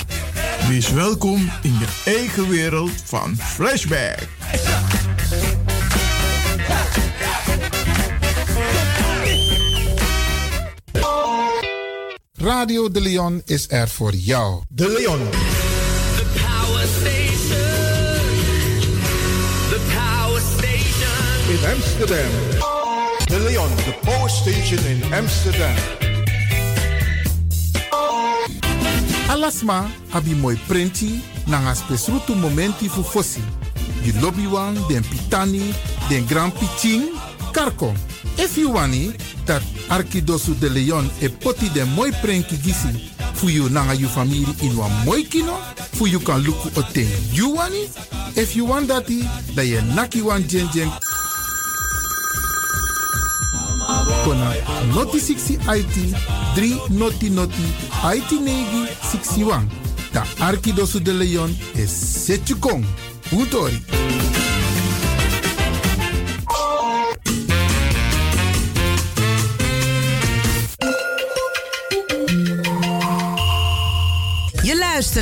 Wees welkom in je eigen wereld van Flashback. Radio De Leon is er voor jou. De Leon. The power station. The power station. In Amsterdam. De Leon, de Power Station in Amsterdam. Alasma abi moi prenti nanga spesrutu momenti fu fosi. Di lobby wan, den pitani, den grand piching, karko. If you wani, dat Arkidosu de Leon e poti den moi prenki gisi fu you nanga you family in wan moi kino, fu you kan luku o ten you wani. If you want dati, da ye naki wan jen jen kona noti 60 IT 3 noti noti IT negi 61. Da Arkidosu de Leon is Setjukong. Utori.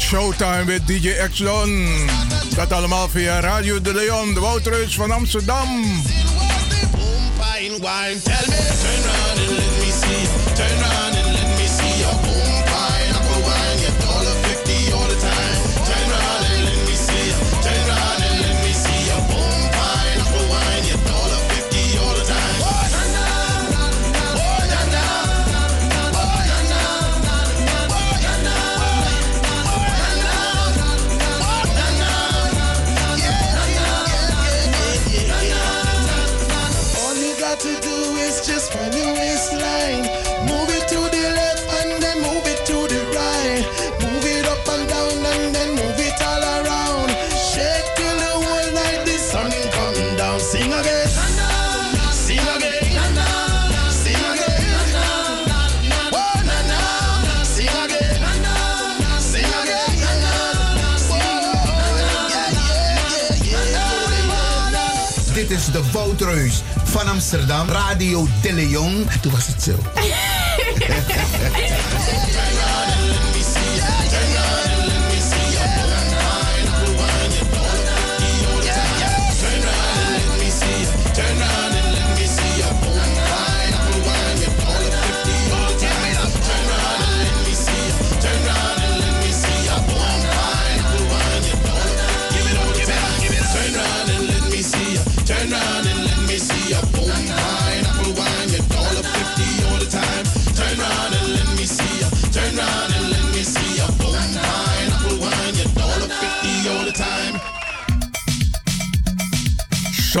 Showtime met DJ Exxon. Dat allemaal via Radio de Leon, de Wouterus van Amsterdam. Woutreus van Amsterdam, Radio De Leon. En toen was het zo.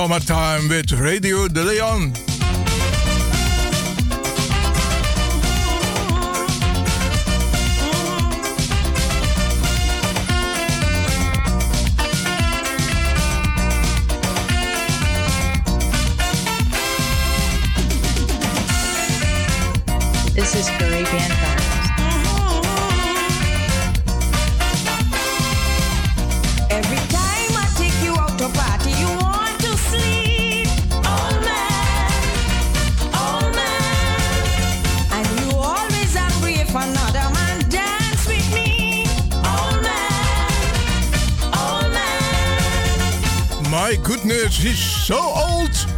Summertime with Radio De Leon. she's so old.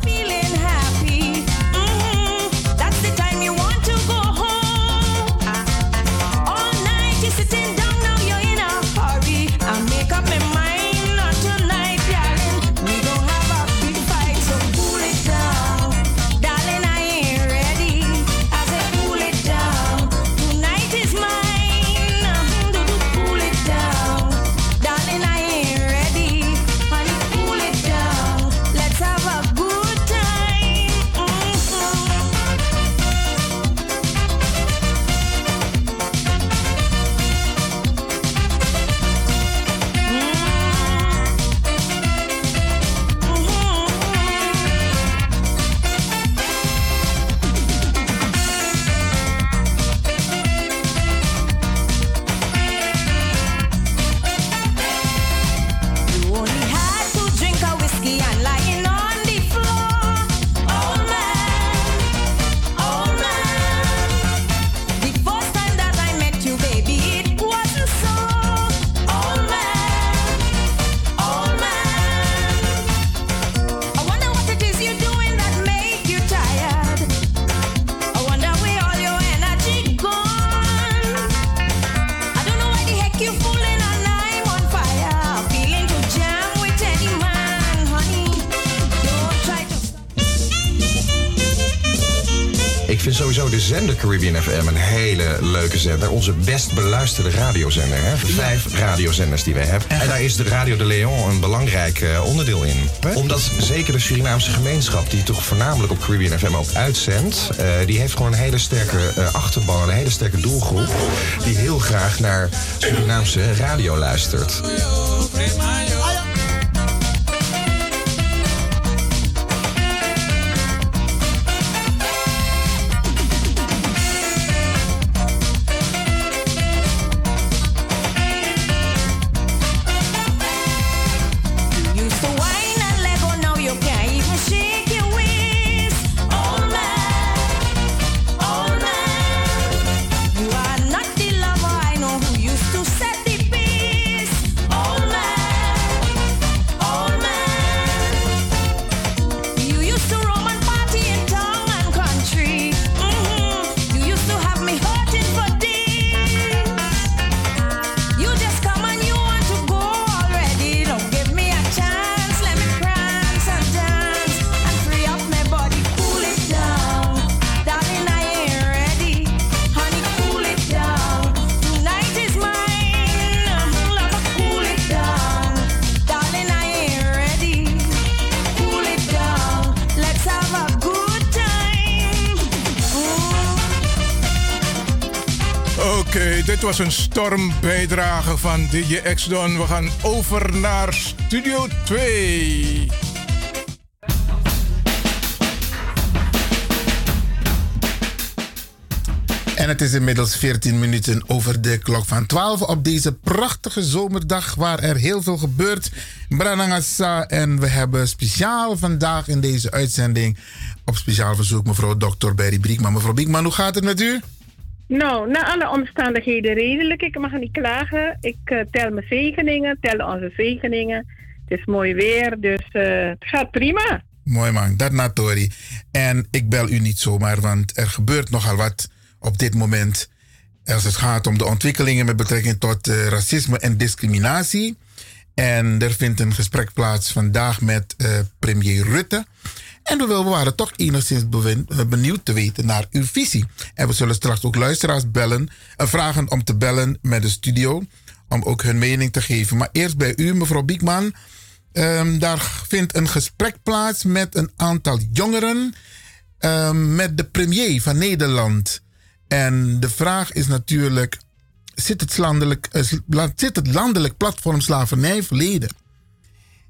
Caribbean FM een hele leuke zender. Onze best beluisterde radiozender. Hè? Vijf radiozenders die we hebben. En daar is de Radio de Leon een belangrijk eh, onderdeel in. Omdat zeker de Surinaamse gemeenschap, die toch voornamelijk op Caribbean FM ook uitzendt, eh, die heeft gewoon een hele sterke eh, achterban, een hele sterke doelgroep. Die heel graag naar Surinaamse radio luistert. Was een stormbijdrage van DJ X-Don. We gaan over naar Studio 2. En het is inmiddels 14 minuten over de klok van 12 op deze prachtige zomerdag waar er heel veel gebeurt. Branagasa en we hebben speciaal vandaag in deze uitzending op speciaal verzoek mevrouw Dr. Berry Briekman. Mevrouw Briekman, hoe gaat het met u? Nou, na alle omstandigheden redelijk. Ik mag niet klagen. Ik eh, tel mijn zegeningen, tel onze zegeningen. Het is mooi weer, dus eh, het gaat prima. Mooi man, dat natori. En ik bel u niet zomaar, want er gebeurt nogal wat op dit moment. Als het gaat om de ontwikkelingen met betrekking tot eh, racisme en discriminatie. En er vindt een gesprek plaats vandaag met premier Rutte. En we, waren toch enigszins eh, benieuwd te weten naar uw visie. En we zullen straks ook luisteraars bellen, en vragen om te bellen met de studio. Om ook hun mening te geven. Maar eerst bij u, mevrouw Biekman. Ehm, daar vindt een gesprek plaats met een aantal jongeren. ehm, met de premier van Nederland. En de vraag is natuurlijk: zit het landelijk, eh, zit het landelijk platform slavernij verleden?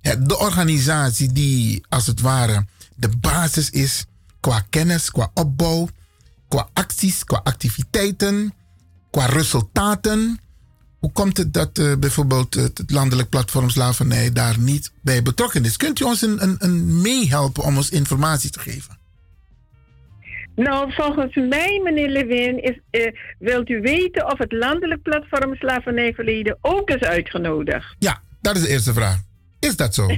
De organisatie die als het ware de basis is qua kennis, qua opbouw, qua acties, qua activiteiten, qua resultaten. Hoe komt het dat eh, bijvoorbeeld het het landelijk platform slavernij daar niet bij betrokken is? Kunt u ons een, een, een meehelpen om ons informatie te geven? Nou, volgens mij, meneer Levin, is, eh, wilt u weten of het landelijk platform slavernijverleden ook is uitgenodigd? Ja, dat is de eerste vraag. Is dat zo?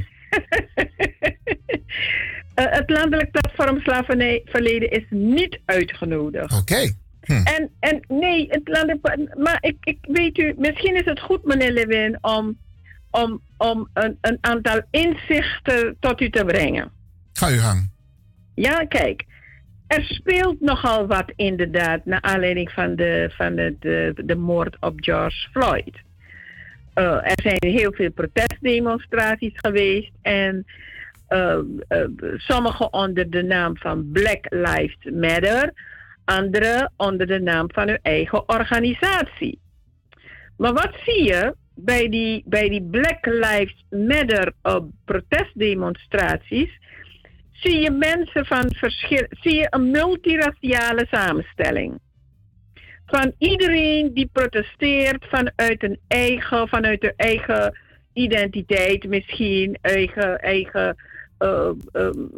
Eh, het landelijk platform slavernijverleden is niet uitgenodigd. Oké. Hm. En, en nee, het landelijk, maar ik, ik weet u, misschien is het goed, meneer Levin, om, om, om een, een aantal inzichten tot u te brengen. Ga uw gang. Ja, kijk. Er speelt nogal wat inderdaad, naar aanleiding van de, van de, de, de moord op George Floyd. Eh, er zijn heel veel protestdemonstraties geweest en eh, eh, sommige onder de naam van Black Lives Matter, andere onder de naam van hun eigen organisatie. Maar wat zie je bij die, bij die Black Lives Matter uh, protestdemonstraties? Zie je mensen van verschil, zie je een multiraciale samenstelling. Van iedereen die protesteert vanuit een eigen, vanuit de eigen identiteit, misschien eigen, eigen eh, eh,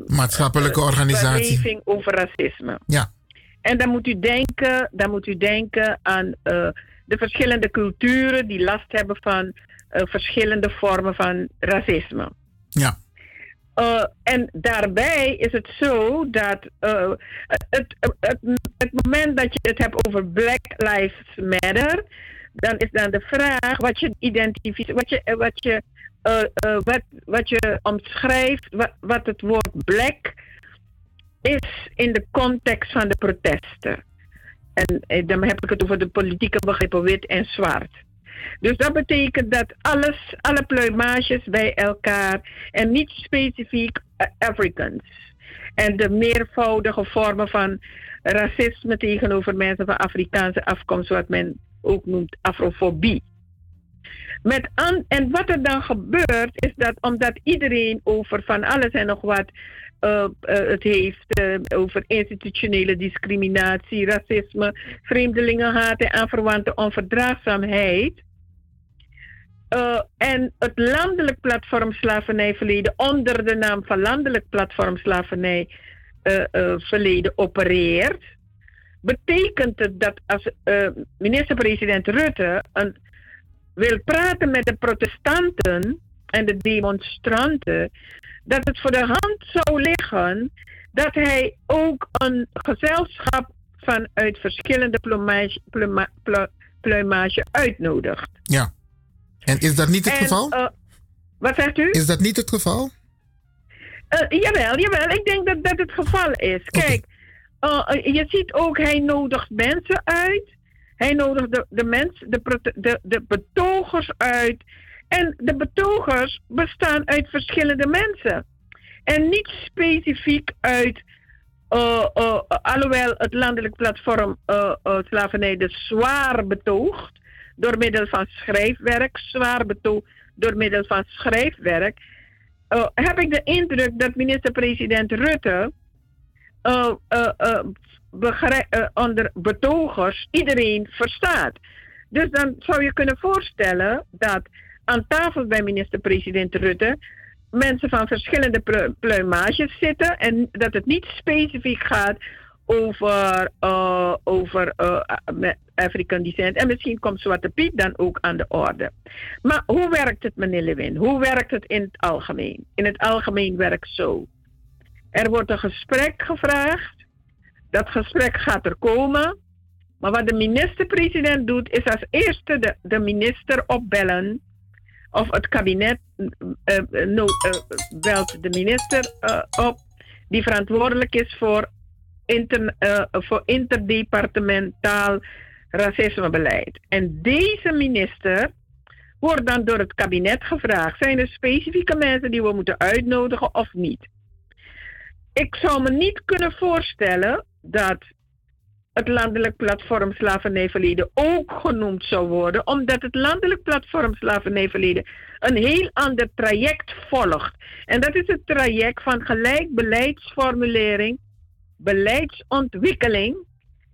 Maatschappelijke organisatie. beleving over racisme. Ja. En dan moet u denken, dan moet u denken aan eh, de verschillende culturen die last hebben van eh, verschillende vormen van racisme. Ja. Eh, en daarbij is het zo dat eh, het, het, het, moment dat je het hebt over Black Lives Matter, dan is dan de vraag wat je identificeert, wat je, eh, wat je, eh, eh, wat, wat je omschrijft, wat, wat het woord black is in de context van de protesten. En eh, dan heb ik het over de politieke begrippen wit en zwart. Dus dat betekent dat alles, alle pluimages bij elkaar en niet specifiek Africans. En de meervoudige vormen van racisme tegenover mensen van Afrikaanse afkomst, wat men ook noemt afrofobie. Met en wat er dan gebeurt, is dat omdat iedereen over van alles en nog wat eh, eh, het heeft eh, over institutionele discriminatie, racisme, vreemdelingenhaat en aanverwante onverdraagzaamheid. En het landelijk platform slavernijverleden onder de naam van landelijk platform slavernij verleden opereert, betekent het dat als minister-president Rutte een, wil praten met de protestanten en de demonstranten, dat het voor de hand zou liggen dat hij ook een gezelschap vanuit verschillende plumage, pluma- uitnodigt. Ja. En is dat niet het En, geval? eh, wat zegt u? Is dat niet het geval? Eh, jawel, jawel. Ik denk dat dat het geval is. Kijk, eh, je ziet ook, hij nodigt mensen uit. Hij nodigt de, de, mensen, de, de, de betogers uit. En de betogers bestaan uit verschillende mensen. En niet specifiek uit eh, alhoewel het landelijk platform eh, slavernij dus zwaar betoogt door middel van schrijfwerk, zwaar betoogd door middel van schrijfwerk, heb ik de indruk dat minister-president Rutte eh, onder betogers iedereen verstaat. Dus dan zou je kunnen voorstellen dat aan tafel bij minister-president Rutte mensen van verschillende plu- pluimages zitten en dat het niet specifiek gaat over, eh, over descent. En misschien komt Zwarte Piet dan ook aan de orde. Maar hoe werkt het, meneer Lewin? Hoe werkt het in het algemeen? In het algemeen werkt zo. Er wordt een gesprek gevraagd. Dat gesprek gaat er komen. Maar wat de minister-president doet, is als eerste de, de minister opbellen. Of het kabinet eh, no, eh, belt de minister op. Die verantwoordelijk is voor, inter, voor interdepartementaal racismebeleid. En deze minister wordt dan door het kabinet gevraagd: zijn er specifieke mensen die we moeten uitnodigen of niet? Ik zou me niet kunnen voorstellen dat het landelijk platform slavernijverleden ook genoemd zou worden, omdat het landelijk platform slavernijverleden een heel ander traject volgt. En dat is het traject van gelijk beleidsformulering, beleidsontwikkeling.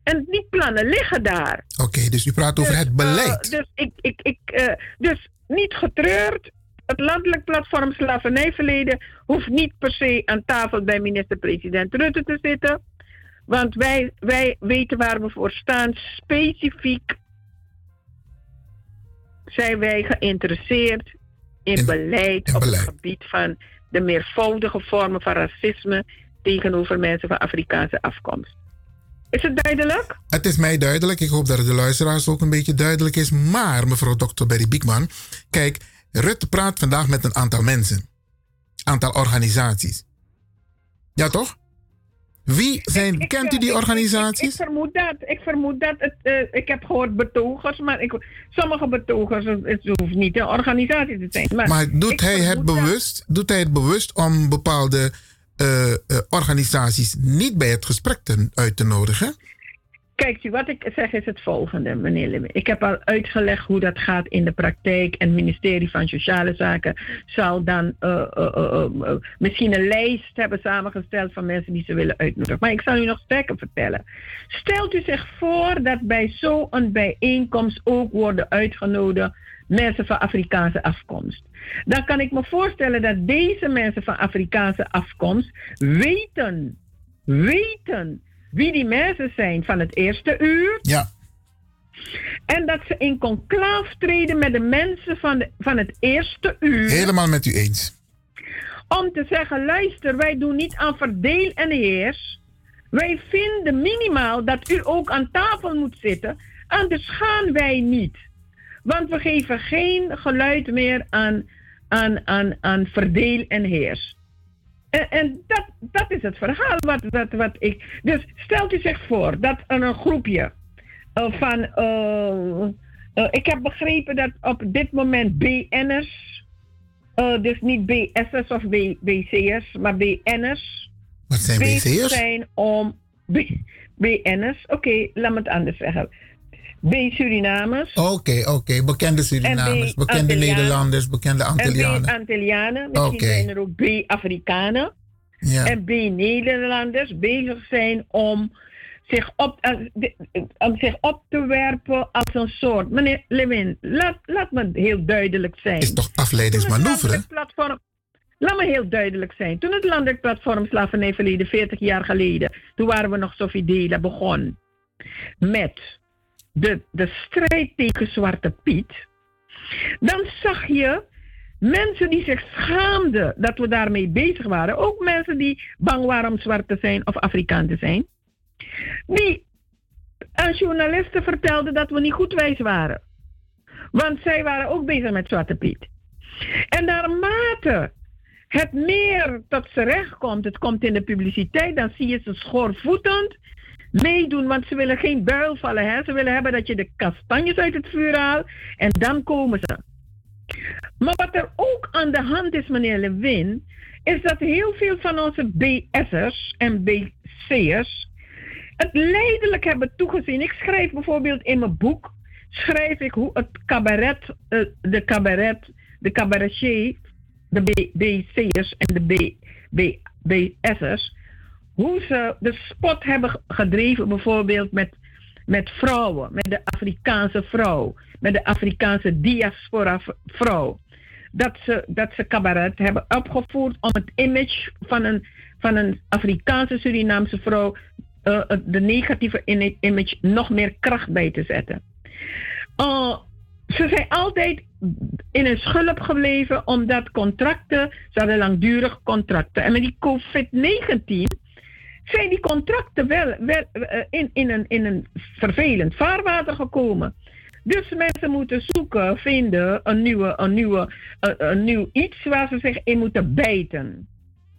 En die plannen liggen daar. Oké, dus u praat over het beleid. Uh, dus, ik, ik, ik, uh, dus niet getreurd. Het landelijk platform slavernijverleden hoeft niet per se aan tafel bij minister-president Rutte te zitten. Want wij, wij weten waar we voor staan. Specifiek zijn wij geïnteresseerd in, in beleid in op beleid. het gebied van de meervoudige vormen van racisme tegenover mensen van Afrikaanse afkomst. Is het duidelijk? Het is mij duidelijk. Ik hoop dat het de luisteraars ook een beetje duidelijk is. Maar, mevrouw Dr. Berry Biekman, kijk, Rutte praat vandaag met een aantal mensen. Aantal organisaties. Ja, toch? Wie zijn, ik, kent u die organisaties? Ik, vermoed dat. Ik vermoed dat. Het, uh, ik heb gehoord betogers, maar ik, sommige betogers, het hoeft niet een organisatie te zijn. Maar, maar doet hij het bewust? Dat, doet hij het bewust om bepaalde uh, uh, organisaties niet bij het gesprek te, uit te nodigen? Kijk, wat ik zeg is het volgende, meneer Limme. Ik heb al uitgelegd hoe dat gaat in de praktijk. En het ministerie van Sociale Zaken zal dan uh, uh, uh, misschien een lijst hebben samengesteld van mensen die ze willen uitnodigen. Maar ik zal u nog sterker vertellen. Stelt u zich voor dat bij zo'n bijeenkomst ook worden uitgenodigd mensen van Afrikaanse afkomst. Dan kan ik me voorstellen dat deze mensen van Afrikaanse afkomst weten, weten wie die mensen zijn van het eerste uur. Ja. En dat ze in conclaaf treden met de mensen van, de, van het eerste uur. Helemaal met u eens. Om te zeggen, luister, wij doen niet aan verdeel en heers. Wij vinden minimaal dat u ook aan tafel moet zitten. Anders gaan wij niet. Want we geven geen geluid meer aan, aan, aan, aan verdeel en heers. En, en dat, dat is het verhaal wat, wat, wat ik. Dus stelt u zich voor dat een groepje uh, van. Uh, uh, ik heb begrepen dat op dit moment BN'ers. dus niet BS'ers of B, BC'ers, maar BN'ers. Wat zijn BC'ers? zijn om. B, BN'ers, oké, okay, laat me het anders zeggen. B-Surinamers. Oké, okay, oké. Okay. Bekende Surinamers, bekende Antillianen. Nederlanders, bekende Antillianen. En B-Antillianen, misschien okay. zijn er ook B-Afrikanen. Ja. En B-Nederlanders bezig zijn om zich, op, om zich op te werpen als een soort. Meneer Lewin, laat, laat me heel duidelijk zijn. Is toch afleidingsmanoeuvre? Platform, laat me heel duidelijk zijn. Toen het landelijk platform Slavernij verleden, 40 jaar geleden, toen waren we nog Sofidela begon met de, de strijd tegen Zwarte Piet, dan zag je mensen die zich schaamden dat we daarmee bezig waren. Ook mensen die bang waren om zwart te zijn of Afrikaan te zijn. Die aan journalisten vertelden dat we niet goed wijs waren. Want zij waren ook bezig met Zwarte Piet. En naarmate het meer tot z'n recht komt, het komt in de publiciteit, dan zie je ze schoorvoetend meedoen, want ze willen geen buil vallen. Hè? Ze willen hebben dat je de kastanjes uit het vuur haalt en dan komen ze. Maar wat er ook aan de hand is, meneer Lewin, is dat heel veel van onze BS'ers en BC'ers het leidelijk hebben toegezien. Ik schrijf bijvoorbeeld in mijn boek, schrijf ik hoe het cabaret, eh, de cabaret, de cabaretier, de BC'ers en de BS'ers, hoe ze de spot hebben ge- gedreven bijvoorbeeld met, met vrouwen, met de Afrikaanse vrouw, met de Afrikaanse diaspora vrouw. Dat ze, dat ze cabaret hebben opgevoerd om het image van een, van een Afrikaanse Surinaamse vrouw, eh, het- de negatieve image, nog meer kracht bij te zetten. Ze zijn altijd in een schulp gebleven omdat contracten, ze hadden langdurige contracten. En met die COVID-19 zijn die contracten wel, wel eh, in, in, een, in een vervelend vaarwater gekomen. Dus mensen moeten zoeken, vinden een, nieuwe, een, nieuwe, een, nieuw iets waar ze zich in moeten bijten.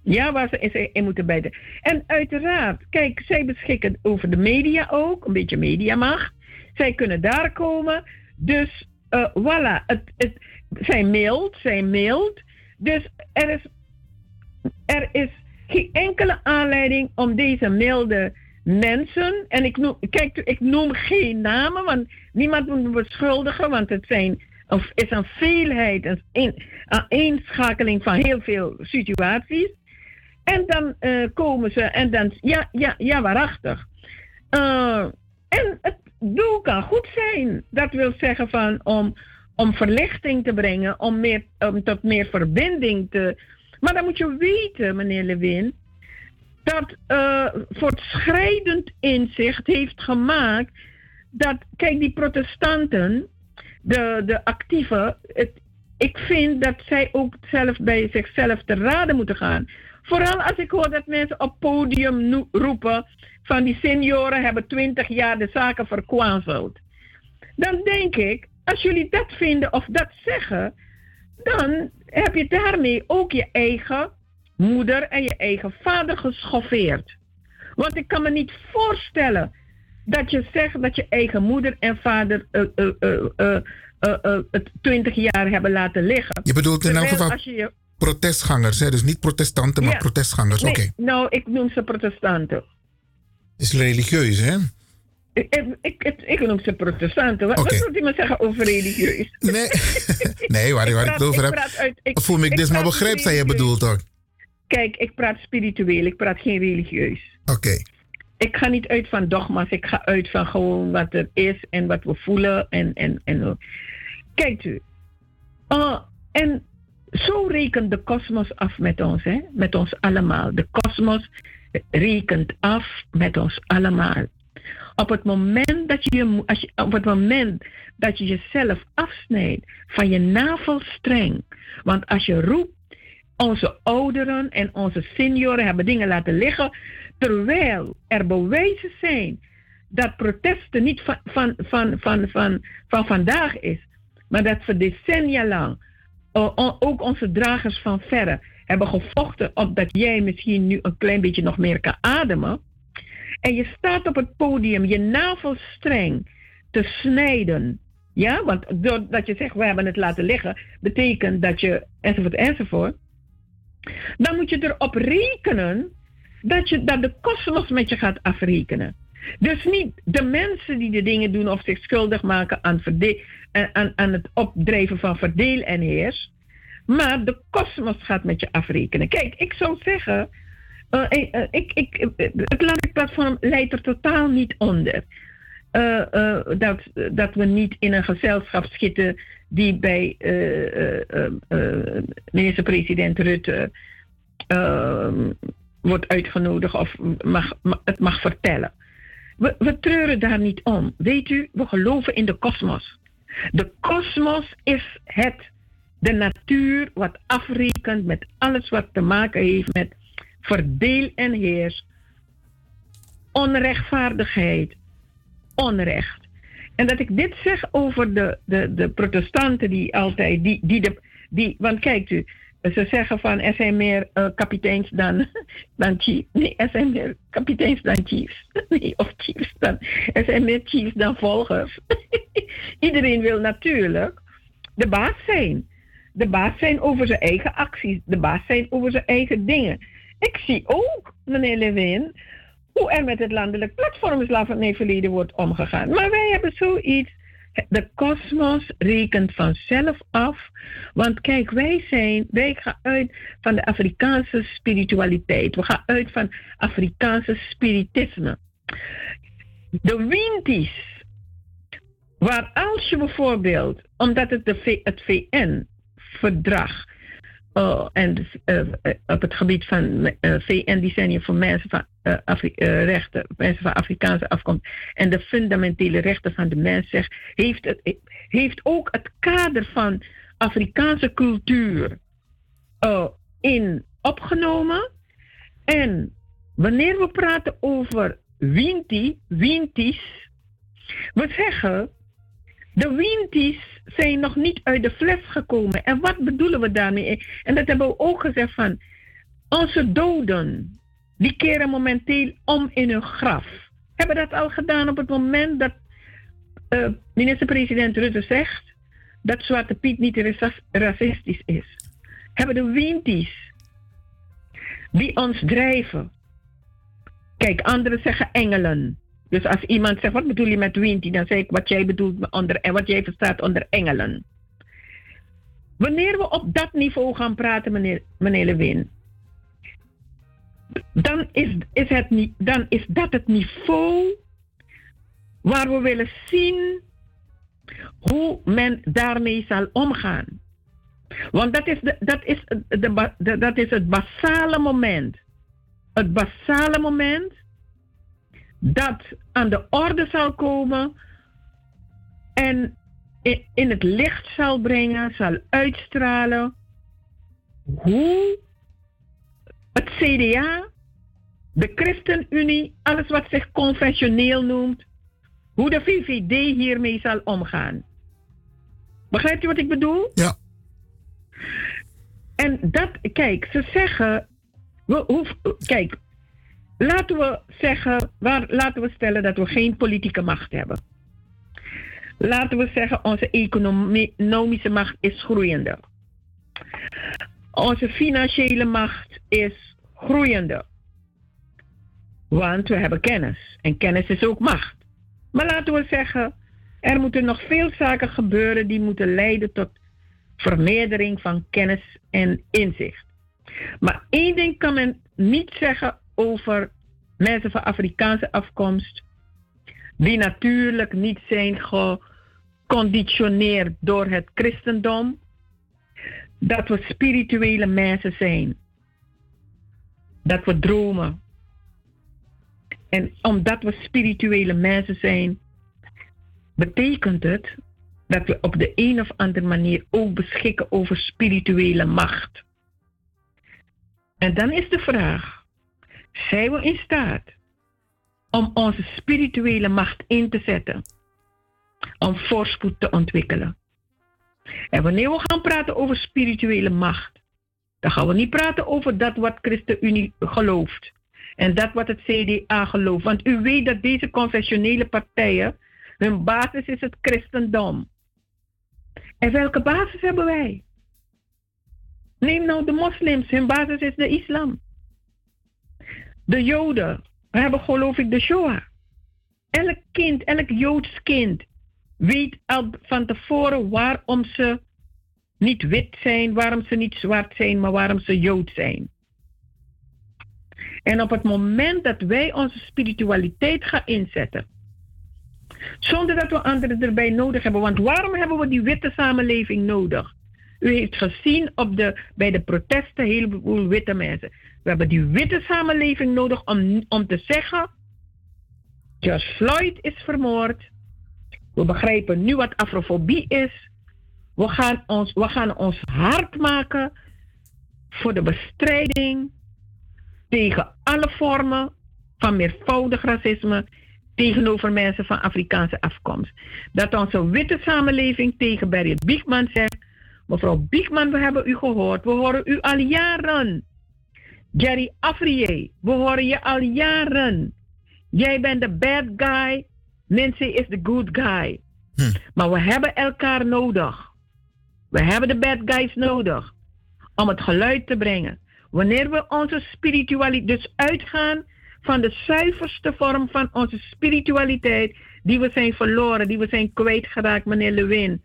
Ja, waar ze in- moeten bijten. En uiteraard, kijk, zij beschikken over de media ook, een beetje mediamacht. Zij kunnen daar komen. Dus eh voilà, het, het, zij mailt, zij mailt. Dus er is, er is geen enkele aanleiding om deze milde mensen, en ik noem, kijk, ik noem geen namen, want niemand moet me beschuldigen, want het zijn, of is een veelheid, een een aaneenschakeling van heel veel situaties. En dan eh, komen ze en dan, ja, ja, ja, waarachtig. Eh, en het doel kan goed zijn. Dat wil zeggen van om, om verlichting te brengen, om, meer, om tot meer verbinding te. Maar dan moet je weten, meneer Lewin, dat eh voortschrijdend inzicht heeft gemaakt dat, kijk, die protestanten, de, de actieven, het, ik vind dat zij ook zelf bij zichzelf te raden moeten gaan. Vooral als ik hoor dat mensen op podium roepen van die senioren hebben 20 jaar de zaken verkwanseld. Dan denk ik, als jullie dat vinden of dat zeggen, dan heb je daarmee ook je eigen moeder en je eigen vader geschoffeerd. Want ik kan me niet voorstellen dat je zegt dat je eigen moeder en vader eh, eh, eh, eh, eh, eh, het 20 jaar hebben laten liggen. Je bedoelt in elk geval je protestgangers, hè? dus niet protestanten, maar Ja. protestgangers. Nee, Oké, Nou, ik noem ze protestanten. is religieus, hè? Ik, ik, ik, noem ze protestanten. Wat, Oké. wat iemand zeggen over religieus? Nee, nee waar, waar ik het over heb. uit- ik- voel me ik dit maar praat begrijpt, zei je bedoelt ook. Kijk, ik praat spiritueel, ik praat geen religieus. Oké. Ik ga niet uit van dogma's, ik ga uit van gewoon wat er is en wat we voelen. En, en, en, Kijkt u, Ah, en zo rekent de kosmos af met ons, hè? met ons allemaal. De kosmos rekent af met ons allemaal. Op het moment dat je, als je, op het moment dat je jezelf afsnijdt van je navelstreng. Want als je roept, onze ouderen en onze senioren hebben dingen laten liggen, terwijl er bewijzen zijn dat protesten niet van, van, van, van, van, van vandaag is, maar dat we decennia lang, ook onze dragers van verre, hebben gevochten opdat jij misschien nu een klein beetje nog meer kan ademen. En je staat op het podium je navelstreng te snijden. Ja, want doordat je zegt we hebben het laten liggen, betekent dat je enzovoort enzovoort. Dan moet je erop rekenen dat, je, dat de kosmos met je gaat afrekenen. Dus niet de mensen die de dingen doen of zich schuldig maken aan, aan, aan het opdrijven van verdeel en heers. Maar de kosmos gaat met je afrekenen. Kijk, ik zou zeggen, eh, eh, eh, ik, ik, het Landplatform leidt er totaal niet onder. Dat, dat we niet in een gezelschap schieten die bij minister-president Rutte eh, wordt uitgenodigd of mag, ma- het mag vertellen. We, we treuren daar niet om. Weet u, we geloven in de kosmos. De kosmos is het, de natuur wat afrekent met alles wat te maken heeft met verdeel en heers, onrechtvaardigheid, onrecht. En dat ik dit zeg over de, de, de protestanten die altijd, die, die de, die, want kijkt u, ze zeggen van er zijn meer eh, kapiteins dan, dan chiefs. Nee, er zijn meer kapiteins dan chiefs. Nee, of chiefs dan. Er zijn meer chiefs dan volgers. Iedereen wil natuurlijk de baas zijn. De baas zijn over zijn eigen acties. De baas zijn over zijn eigen dingen. Ik zie ook, meneer Lewin, hoe er met het landelijk platform slavernijverleden wordt omgegaan. Maar wij hebben zoiets. De kosmos rekent vanzelf af. Want kijk, wij zijn, wij gaan uit van de Afrikaanse spiritualiteit. We gaan uit van Afrikaanse spiritisme. De Winties, waar als je bijvoorbeeld, omdat het de het VN-verdrag uh, en uh, uh, op het gebied van VN, die zijn hier voor mensen van mensen van Afrikaanse afkomst en de fundamentele rechten van de mens zegt, heeft, heeft ook het kader van Afrikaanse cultuur in opgenomen. En wanneer we praten over Winti, Winties, we zeggen, de Winties zijn nog niet uit de fles gekomen. En wat bedoelen we daarmee? En dat hebben we ook gezegd van, onze doden, die keren momenteel om in hun graf. Hebben dat al gedaan op het moment dat uh, minister-president Rutte zegt dat Zwarte Piet niet racistisch is. Hebben de Winties die ons drijven. Kijk, anderen zeggen engelen. Dus als iemand zegt, wat bedoel je met Winti? Dan zeg ik, wat jij bedoelt onder, en wat jij verstaat onder engelen. Wanneer we op dat niveau gaan praten, meneer, meneer Lewin, dan is, is het dan is dat het niveau waar we willen zien hoe men daarmee zal omgaan. Want dat is, de, dat, is de, dat is het basale moment. Het basale moment dat aan de orde zal komen en in het licht zal brengen, zal uitstralen hoe het CDA, de ChristenUnie, alles wat zich confessioneel noemt, hoe de VVD hiermee zal omgaan. Begrijpt u wat ik bedoel? Ja. En dat, kijk, ze zeggen, we kijk, laten we zeggen, waar, laten we stellen dat we geen politieke macht hebben. Laten we zeggen, onze economische macht is groeiende. Onze financiële macht is groeiende. Want we hebben kennis. En kennis is ook macht. Maar laten we zeggen, er moeten nog veel zaken gebeuren die moeten leiden tot vermeerdering van kennis en inzicht. Maar één ding kan men niet zeggen over mensen van Afrikaanse afkomst, die natuurlijk niet zijn geconditioneerd door het christendom, dat we spirituele mensen zijn. Dat we dromen. En omdat we spirituele mensen zijn, betekent het dat we op de een of andere manier ook beschikken over spirituele macht. En dan is de vraag: zijn we in staat om onze spirituele macht in te zetten, om voorspoed te ontwikkelen? En wanneer we gaan praten over spirituele macht, dan gaan we niet praten over dat wat ChristenUnie gelooft en dat wat het CDA gelooft. Want u weet dat deze confessionele partijen, hun basis is het christendom. En welke basis hebben wij? Neem nou de moslims, hun basis is de islam. De Joden hebben geloof ik de Shoah. Elk kind, elk Joods kind weet al van tevoren waarom ze niet wit zijn, waarom ze niet zwart zijn, maar waarom ze Jood zijn. En op het moment dat wij onze spiritualiteit gaan inzetten, zonder dat we anderen erbij nodig hebben. Want waarom hebben we die witte samenleving nodig? U heeft gezien op de, bij de protesten een heleboel witte mensen. We hebben die witte samenleving nodig om, om te zeggen: George Floyd is vermoord. We begrijpen nu wat afrofobie is. We gaan ons, we gaan ons hard maken voor de bestrijding tegen alle vormen van meervoudig racisme tegenover mensen van Afrikaanse afkomst. Dat onze witte samenleving tegen Barry Biekman zegt: Mevrouw Biekman, we hebben u gehoord. We horen u al jaren. Jerry Afrier, we horen je al jaren. Jij bent de bad guy. Nancy is the good guy. Hm. Maar we hebben elkaar nodig. We hebben de bad guys nodig om het geluid te brengen. Wanneer we onze spiritualiteit dus uitgaan van de zuiverste vorm van onze spiritualiteit, die we zijn verloren, die we zijn kwijtgeraakt, meneer Lewin,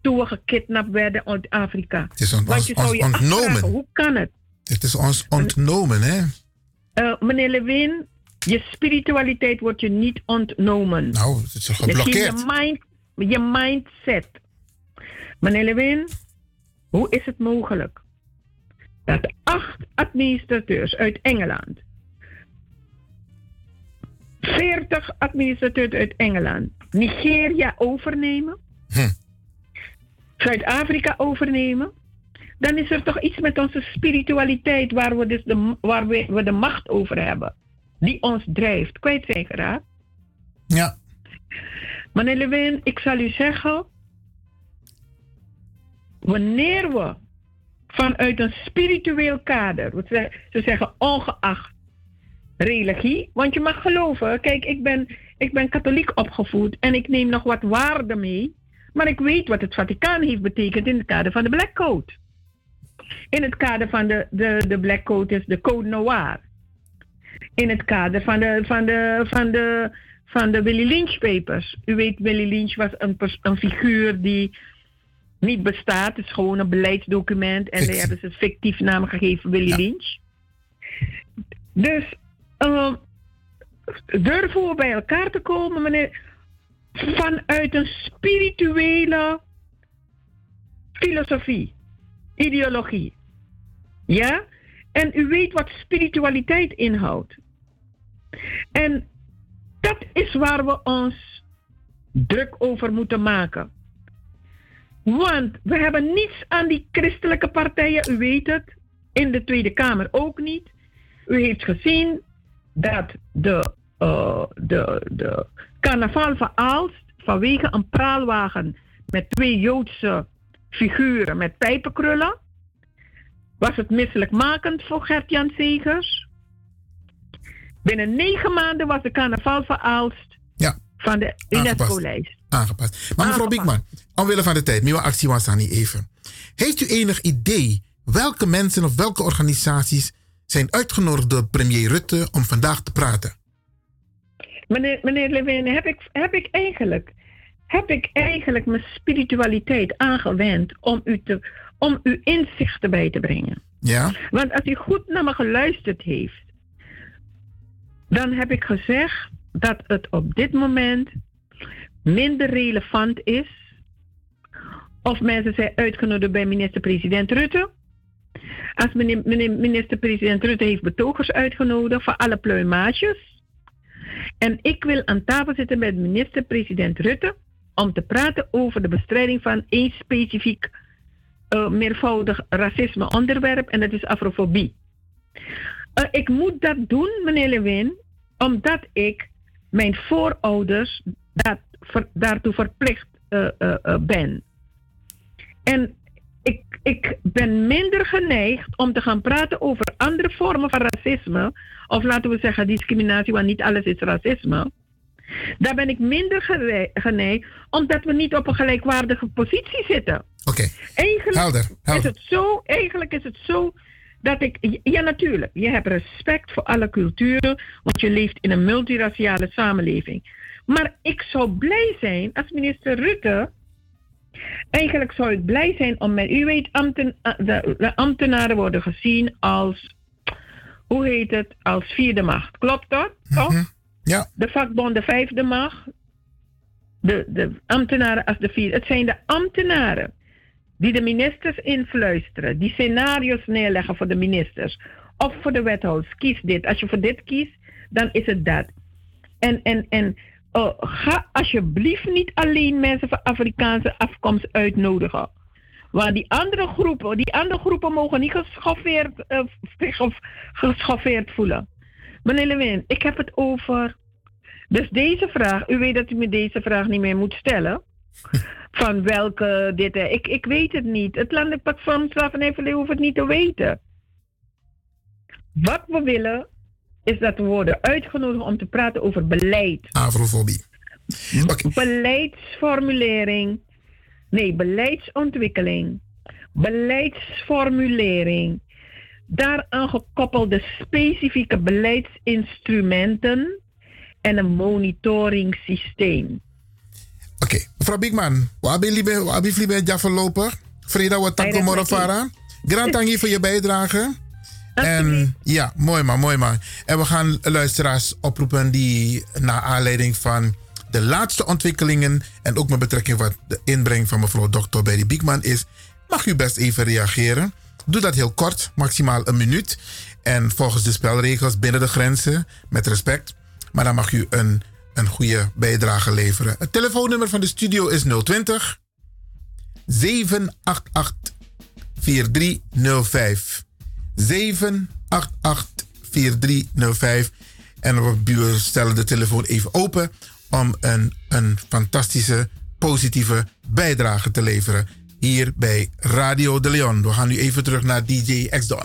toen we gekidnapt werden uit Afrika. Het is ons, zou ons je afvragen, ontnomen. hoe kan het? Het is ons ontnomen, hè? Eh, meneer Lewin, je spiritualiteit wordt je niet ontnomen. Nou, het is geblokkeerd. je, mind, je mindset. Meneer Lewin, hoe is het mogelijk dat acht administrateurs uit Engeland, 40 administrateurs uit Engeland, Nigeria overnemen, Zuid-Afrika overnemen, dan is er toch iets met onze spiritualiteit waar we, dus de, waar we, we de macht over hebben, die ons drijft, kwijt zijn geraakt. Ja. Meneer Lewin, ik zal u zeggen, wanneer we vanuit een spiritueel kader, wat ze, ze zeggen ongeacht religie, want je mag geloven, kijk, ik ben, ik ben katholiek opgevoed en ik neem nog wat waarde mee, maar ik weet wat het Vaticaan heeft betekend in het kader van de Black Code. In het kader van de, de, de Black Code is de Code Noir. In het kader van de, van de, van de, van de Willy Lynch Papers. U weet, Willy Lynch was een, pers- een figuur die niet bestaat. Het is gewoon een beleidsdocument. En daar hebben ze een fictief naam gegeven, Willy Lynch. Dus eh, durven we bij elkaar te komen, meneer, vanuit een spirituele filosofie, ideologie. Ja? En u weet wat spiritualiteit inhoudt. En dat is waar we ons druk over moeten maken. Want we hebben niets aan die christelijke partijen, u weet het, in de Tweede Kamer ook niet. U heeft gezien dat de, eh, de, de carnaval van Aalst vanwege een praalwagen met twee Joodse figuren met pijpenkrullen, was het misselijkmakend voor Gert-Jan Segers. Binnen negen maanden was de carnaval van Aalst Ja. van de UNESCO-lijst. Aangepast. Maar mevrouw Biekman, omwille van de tijd, nieuwe actie was daar niet even. Heeft u enig idee welke mensen of welke organisaties zijn uitgenodigd door premier Rutte om vandaag te praten? Meneer, meneer Lewin, heb ik, heb ik eigenlijk heb ik eigenlijk mijn spiritualiteit aangewend om u, te, om u inzichten bij te brengen. Ja? Want als u goed naar me geluisterd heeft, dan heb ik gezegd dat het op dit moment minder relevant is of mensen zijn uitgenodigd bij minister-president Rutte. Als minister-president Rutte heeft betogers uitgenodigd voor alle pluimages. En ik wil aan tafel zitten met minister-president Rutte om te praten over de bestrijding van één specifiek eh, meervoudig racisme onderwerp en dat is afrofobie. Eh, ik moet dat doen, meneer Lewin, omdat ik mijn voorouders dat, daartoe verplicht eh, ben. En ik, ik ben minder geneigd om te gaan praten over andere vormen van racisme, of laten we zeggen discriminatie, want niet alles is racisme. Daar ben ik minder geneigd, omdat we niet op een gelijkwaardige positie zitten. Oké. Eigenlijk Helder, helder. is het zo, eigenlijk is het zo dat ik, ja natuurlijk, je hebt respect voor alle culturen, want je leeft in een multiraciale samenleving. Maar ik zou blij zijn als minister Rutte, eigenlijk zou ik blij zijn om met, u weet, ambten, eh, de, de ambtenaren worden gezien als, hoe heet het, als vierde macht. Klopt dat? Toch? Ja. De vakbond de vijfde macht, de, de ambtenaren als de vierde. Het zijn de ambtenaren die de ministers influisteren, die scenario's neerleggen voor de ministers of voor de wethouders. Kies dit. Als je voor dit kiest, dan is het dat. En, en, en eh, ga alsjeblieft niet alleen mensen van Afrikaanse afkomst uitnodigen. Want die andere groepen, die andere groepen mogen niet geschoffeerd, eh, zich of geschoffeerd voelen. Meneer Lewin, ik heb het over. Dus deze vraag, u weet dat u me deze vraag niet meer moet stellen. Van welke dit. Ik, ik weet het niet. Het landelijk platform slavernijverleden hoeft het niet te weten. Wat we willen is dat we worden uitgenodigd om te praten over beleid. Afrofobie. Beleidsformulering. Nee, beleidsontwikkeling. Beleidsformulering. Daaraan gekoppelde specifieke beleidsinstrumenten en een monitoringssysteem. Oké, mevrouw Biekman, libe, wabi libe ja voorlopig. Frida, wat tango morafara. Grand tangi voor je bijdrage. En ja, mooi man, mooi man. En we gaan luisteraars oproepen die naar aanleiding van de laatste ontwikkelingen en ook met betrekking wat de inbreng van mevrouw Dr. Berry Biekman is, mag u best even reageren. Doe dat heel kort, maximaal een minuut. En volgens de spelregels binnen de grenzen, met respect. Maar dan mag u een, een goede bijdrage leveren. Het telefoonnummer van de studio is 020 788 4305. 788 4305. En we stellen de telefoon even open om een, een fantastische, positieve bijdrage te leveren. Hier bij Radio de Leon. We gaan nu even terug naar DJ X-Don.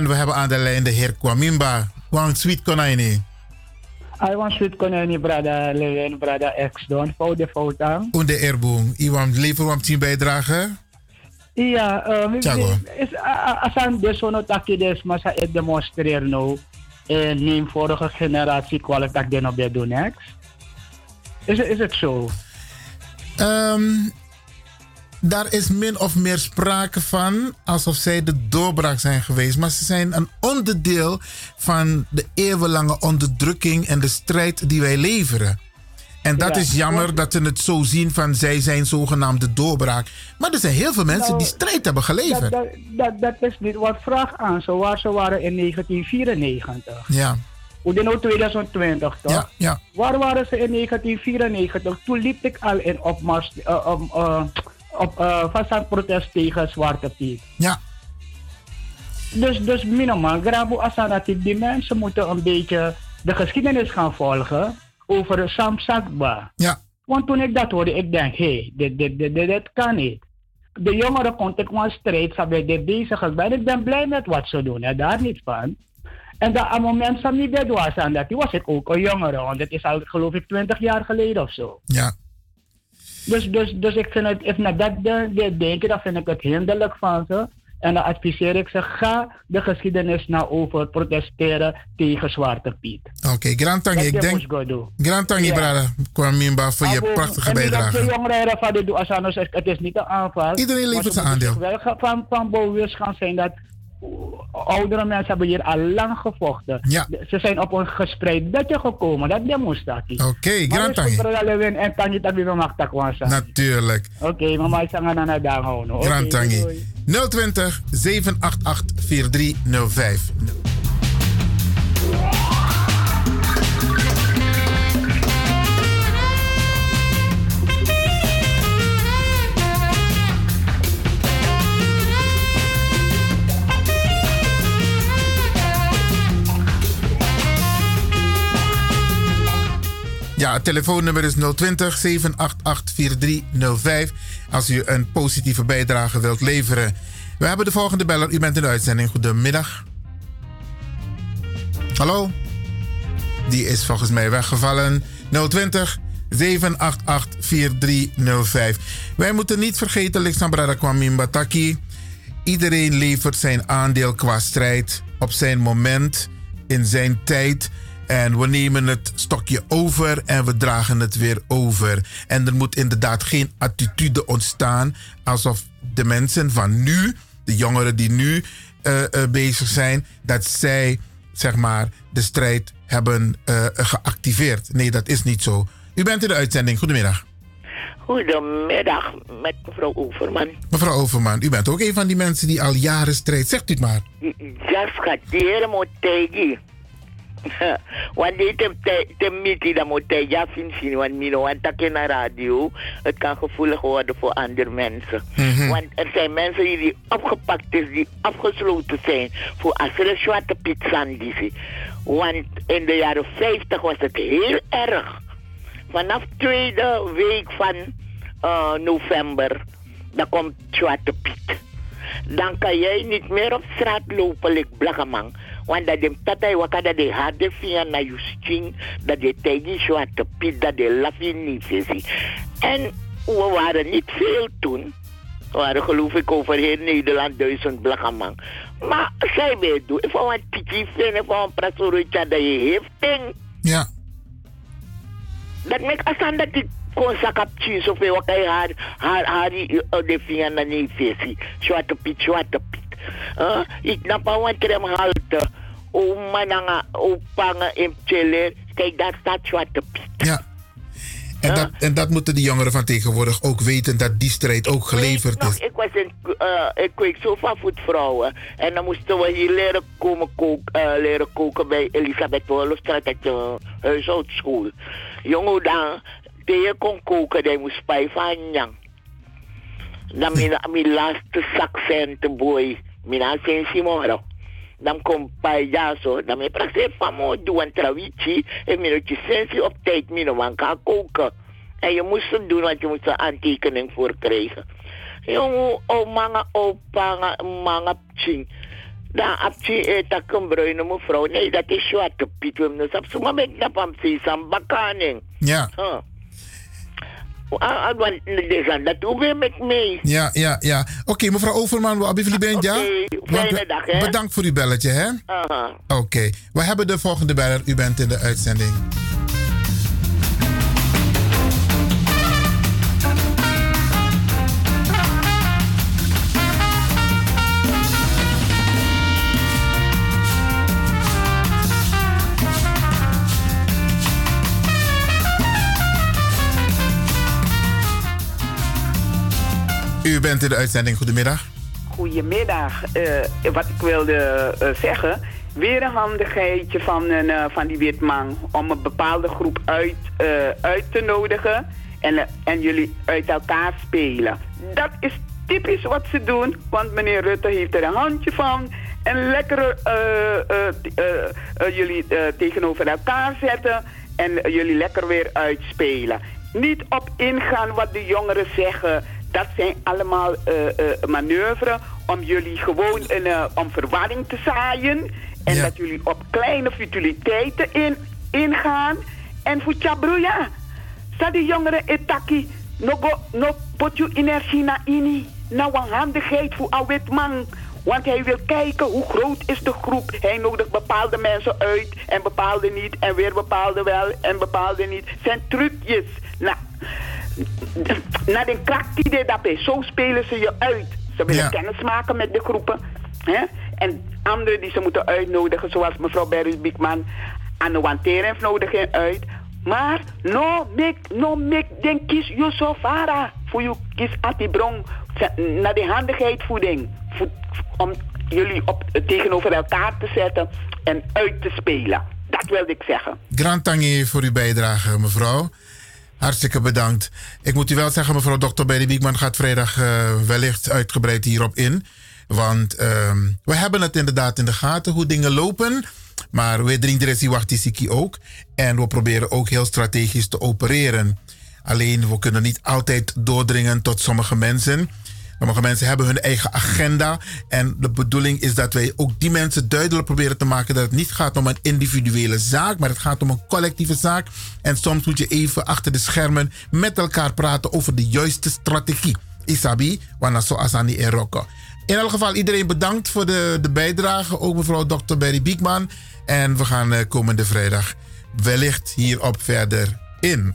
En we hebben aan de lijn de heer Kwamimba. Kwam Sweet Konijni. I want sweet konijni brada Lewin brada X don voor de foto. Onder Erboom. Iwan leven wam zien bijdragen. Ja, um, is asan desono taki des masa et demonstreer nou en neem vorige generatie kwaliteit den op de doen X. Is, het- is het zo? Ehm, daar is min of meer sprake van alsof zij de doorbraak zijn geweest. Maar ze zijn een onderdeel van de eeuwenlange onderdrukking en de strijd die wij leveren. En dat Ja, is jammer dat ze het zo zien van zij zijn zogenaamde doorbraak. Maar er zijn heel veel mensen Nou, die strijd hebben geleverd. Dat, dat, dat, is niet wat vraag aan. Zo waar ze waren in 1994. Ja, Hoe dit nou 2020 toch? ja, ja. Waar waren ze in 1994? Toen liep ik al in opmars, uh, um, uh, op uh, protest tegen Zwarte Piet. Ja. Dus, dus minimaal, Grabu Asanati, die mensen moeten een beetje de geschiedenis gaan volgen over Sam Sakba. Ja. Want toen ik dat hoorde, ik denk, hé, hey, dit, dit, dit, dit, dit kan niet. De jongeren kon ik wel strijd, ze hebben dit bezig geweest. Ik ben blij met wat ze doen, hè, daar niet van. En dat aan moment van die was aan dat, was ik ook een jongere, want het is al geloof ik 20 jaar geleden of zo. Ja. Dus, dus, dus ik vind het, naar dat de, de denken, dan vind ik het hinderlijk van ze. En dan adviseer ik ze, ga de geschiedenis nou over protesteren tegen Zwarte Piet. Oké, Grand Tangi, ik denk... Grand Tangi, Ja. brada, Kwamimba, voor je prachtige en bijdrage. de jongeren doen, als anders, het is niet een aanval. Iedereen levert zijn aandeel. zich wel van, van bewust gaan zijn dat oudere mensen hebben hier al lang gevochten. Ja. Ze zijn op een gespreid bedje gekomen. Dat demonstratie. Oké, grand tangi. tangi. En tangi tangi no makta kwasa. Natuurlijk. Oké, mama is aan naar daar houden. Doei. 020 788 4305. Ja, het telefoonnummer is 020 788 4305. Als u een positieve bijdrage wilt leveren. We hebben de volgende beller. U bent in de uitzending. Goedemiddag. Hallo? Die is volgens mij weggevallen. 020 788 4305. Wij moeten niet vergeten, Alexandra Kwame Bataki. Iedereen levert zijn aandeel qua strijd op zijn moment, in zijn tijd. En we nemen het stokje over en we dragen het weer over. En er moet inderdaad geen attitude ontstaan alsof de mensen van nu, de jongeren die nu eh, eh, bezig zijn, dat zij zeg maar de strijd hebben eh, geactiveerd. Nee, dat is niet zo. U bent in de uitzending. Goedemiddag. Goedemiddag met mevrouw Overman. Mevrouw Overman, u bent ook een van die mensen die al jaren strijdt. Zegt u het maar. Jas gateren moet tegen. Want dit te miti dat moet tegen ja zien want mino want dat in de radio het kan gevoelig worden voor andere mensen. Want er zijn mensen die, opgepakt is, die afgesloten zijn voor als er een zwarte piet zandisi. Want in de jaren 50 was het heel erg. Vanaf tweede week van eh, november, dan komt Zwarte Piet. Dan kan jij niet meer op straat lopen, like Blagamang. Want dat de tatay waka dat de harde via na Justin, dat de tegi Zwarte Piet, dat de lafi niet visie. En we waren niet veel toen. We waren geloof ik over heel Nederland duizend Blagamang. Maar zij weet doen, ik vond een pietje vinden, van een prasorutja dat je heeft ding. Ja. Dat maakt asan dat die kon sakapchi zoveel wat hij haar haar haar de vinger na niet visie. Zwarte piet, zwarte piet. Ik nap een trem halte. O mananga, o panga in. Kijk, daar staat zwarte piet. Ja. En, dat, en dat moeten de jongeren van tegenwoordig ook weten, dat die strijd ook geleverd Nog, is. ik was in, uh, ik kweek zo van voetvrouwen. En dan moesten we hier leren komen koken, uh, leren koken bij Elisabeth Wolfstraat, uit de huishoudschool. Jongen, dan, die je kon koken, die moest bij van jang. Dan mijn, mijn laatste zak centen boy, mijn sensi moro. Dan kom bij ja zo, dan mijn praktijk van mo doen trawici en mijn sensi op tijd mijn man kan koken. En je moest het doen, want je moest een aantekening voor krijgen. Jongen, oh manga, oh panga, manga pching. Dan apchi eta kan bruine mevrouw. Nee, dat is zwarte piet. We dus op moment dat van sesam bakaning. Ja. Huh. Dat doen we met mee. Ja, ja, ja. Oké, mevrouw Overman, we hebben jullie bent, ja? fijne dag, hè? Bedankt voor uw belletje, hè? Aha. Oké, we hebben de volgende beller. U bent in de uitzending. U bent in de uitzending. Goedemiddag. Goedemiddag. Eh, wat ik wilde eh, zeggen. Weer een handigheidje van, eh, van die witman om een bepaalde groep uit, uit te nodigen en, en jullie uit elkaar spelen. Dat is typisch wat ze doen, want meneer Rutte heeft er een handje van. En lekker jullie tegenover elkaar zetten en jullie lekker weer uitspelen. Niet op ingaan wat de jongeren zeggen. Dat zijn allemaal eh eh manoeuvres om jullie gewoon een, eh, om verwarring te zaaien. En dat jullie op kleine futiliteiten in, ingaan. En voor Chabruya, sta die jongeren etaki, no go, no put you energie na ini. Nou een handigheid voor een wit man. Want hij wil kijken hoe groot is de groep. Hij nodigt bepaalde mensen uit en bepaalde niet. En weer bepaalde wel en bepaalde niet. zijn trucjes. Nou, naar de krak die dit dat is. Zo spelen ze je uit. Ze willen kennis maken met de groepen. Hè? En anderen die ze moeten uitnodigen, zoals mevrouw Berry Biekman, aan de wanteringnodiging uit. Maar no make, no make, den kies Yusufara. Voor je kies Atibron. Naar de handigheid voeding. Voed- om jullie op, tegenover elkaar te zetten en uit te spelen. Dat wilde ik zeggen. Grand Tangier voor uw bijdrage, mevrouw. Hartstikke bedankt. Ik moet u wel zeggen, mevrouw Dr. Berry Biekman gaat vrijdag eh, wellicht uitgebreid hierop in. Want ehm, we hebben het inderdaad in de gaten hoe dingen lopen. Maar we drinken die wachtisiki ook. En we proberen ook heel strategisch te opereren. Alleen we kunnen niet altijd doordringen tot sommige mensen. Sommige mensen hebben hun eigen agenda. En de bedoeling is dat wij ook die mensen duidelijk proberen te maken dat het niet gaat om een individuele zaak, maar het gaat om een collectieve zaak. En soms moet je even achter de schermen met elkaar praten over de juiste strategie. Isabi, wana so asani en Rocco. In elk geval, iedereen bedankt voor de, de bijdrage. Ook mevrouw Dr. Berry Biekman. En we gaan eh, komende vrijdag wellicht hierop verder in.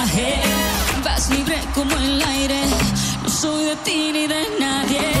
soy de ti ni de nadie.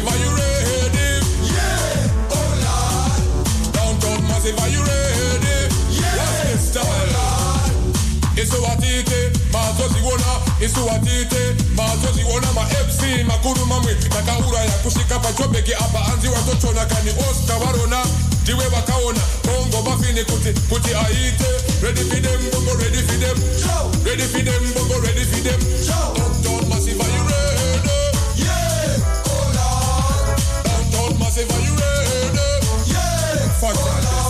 Massive, are you ready? Yeah, oh Lord. Downtown Massive, are you ready? Yeah, what's this style? isuwatite mazoziona isuwatite mazoziona ma-fc makuru mamwe takauraya kusvika pachobheki apa anzi watochona kani oscar varona ndiwe vakaona bongo mafini kuti kuti aite ready for them bongo ready for them ready for them bongo ready for them downtown say, are you ready? Uh, yeah. Fuck that.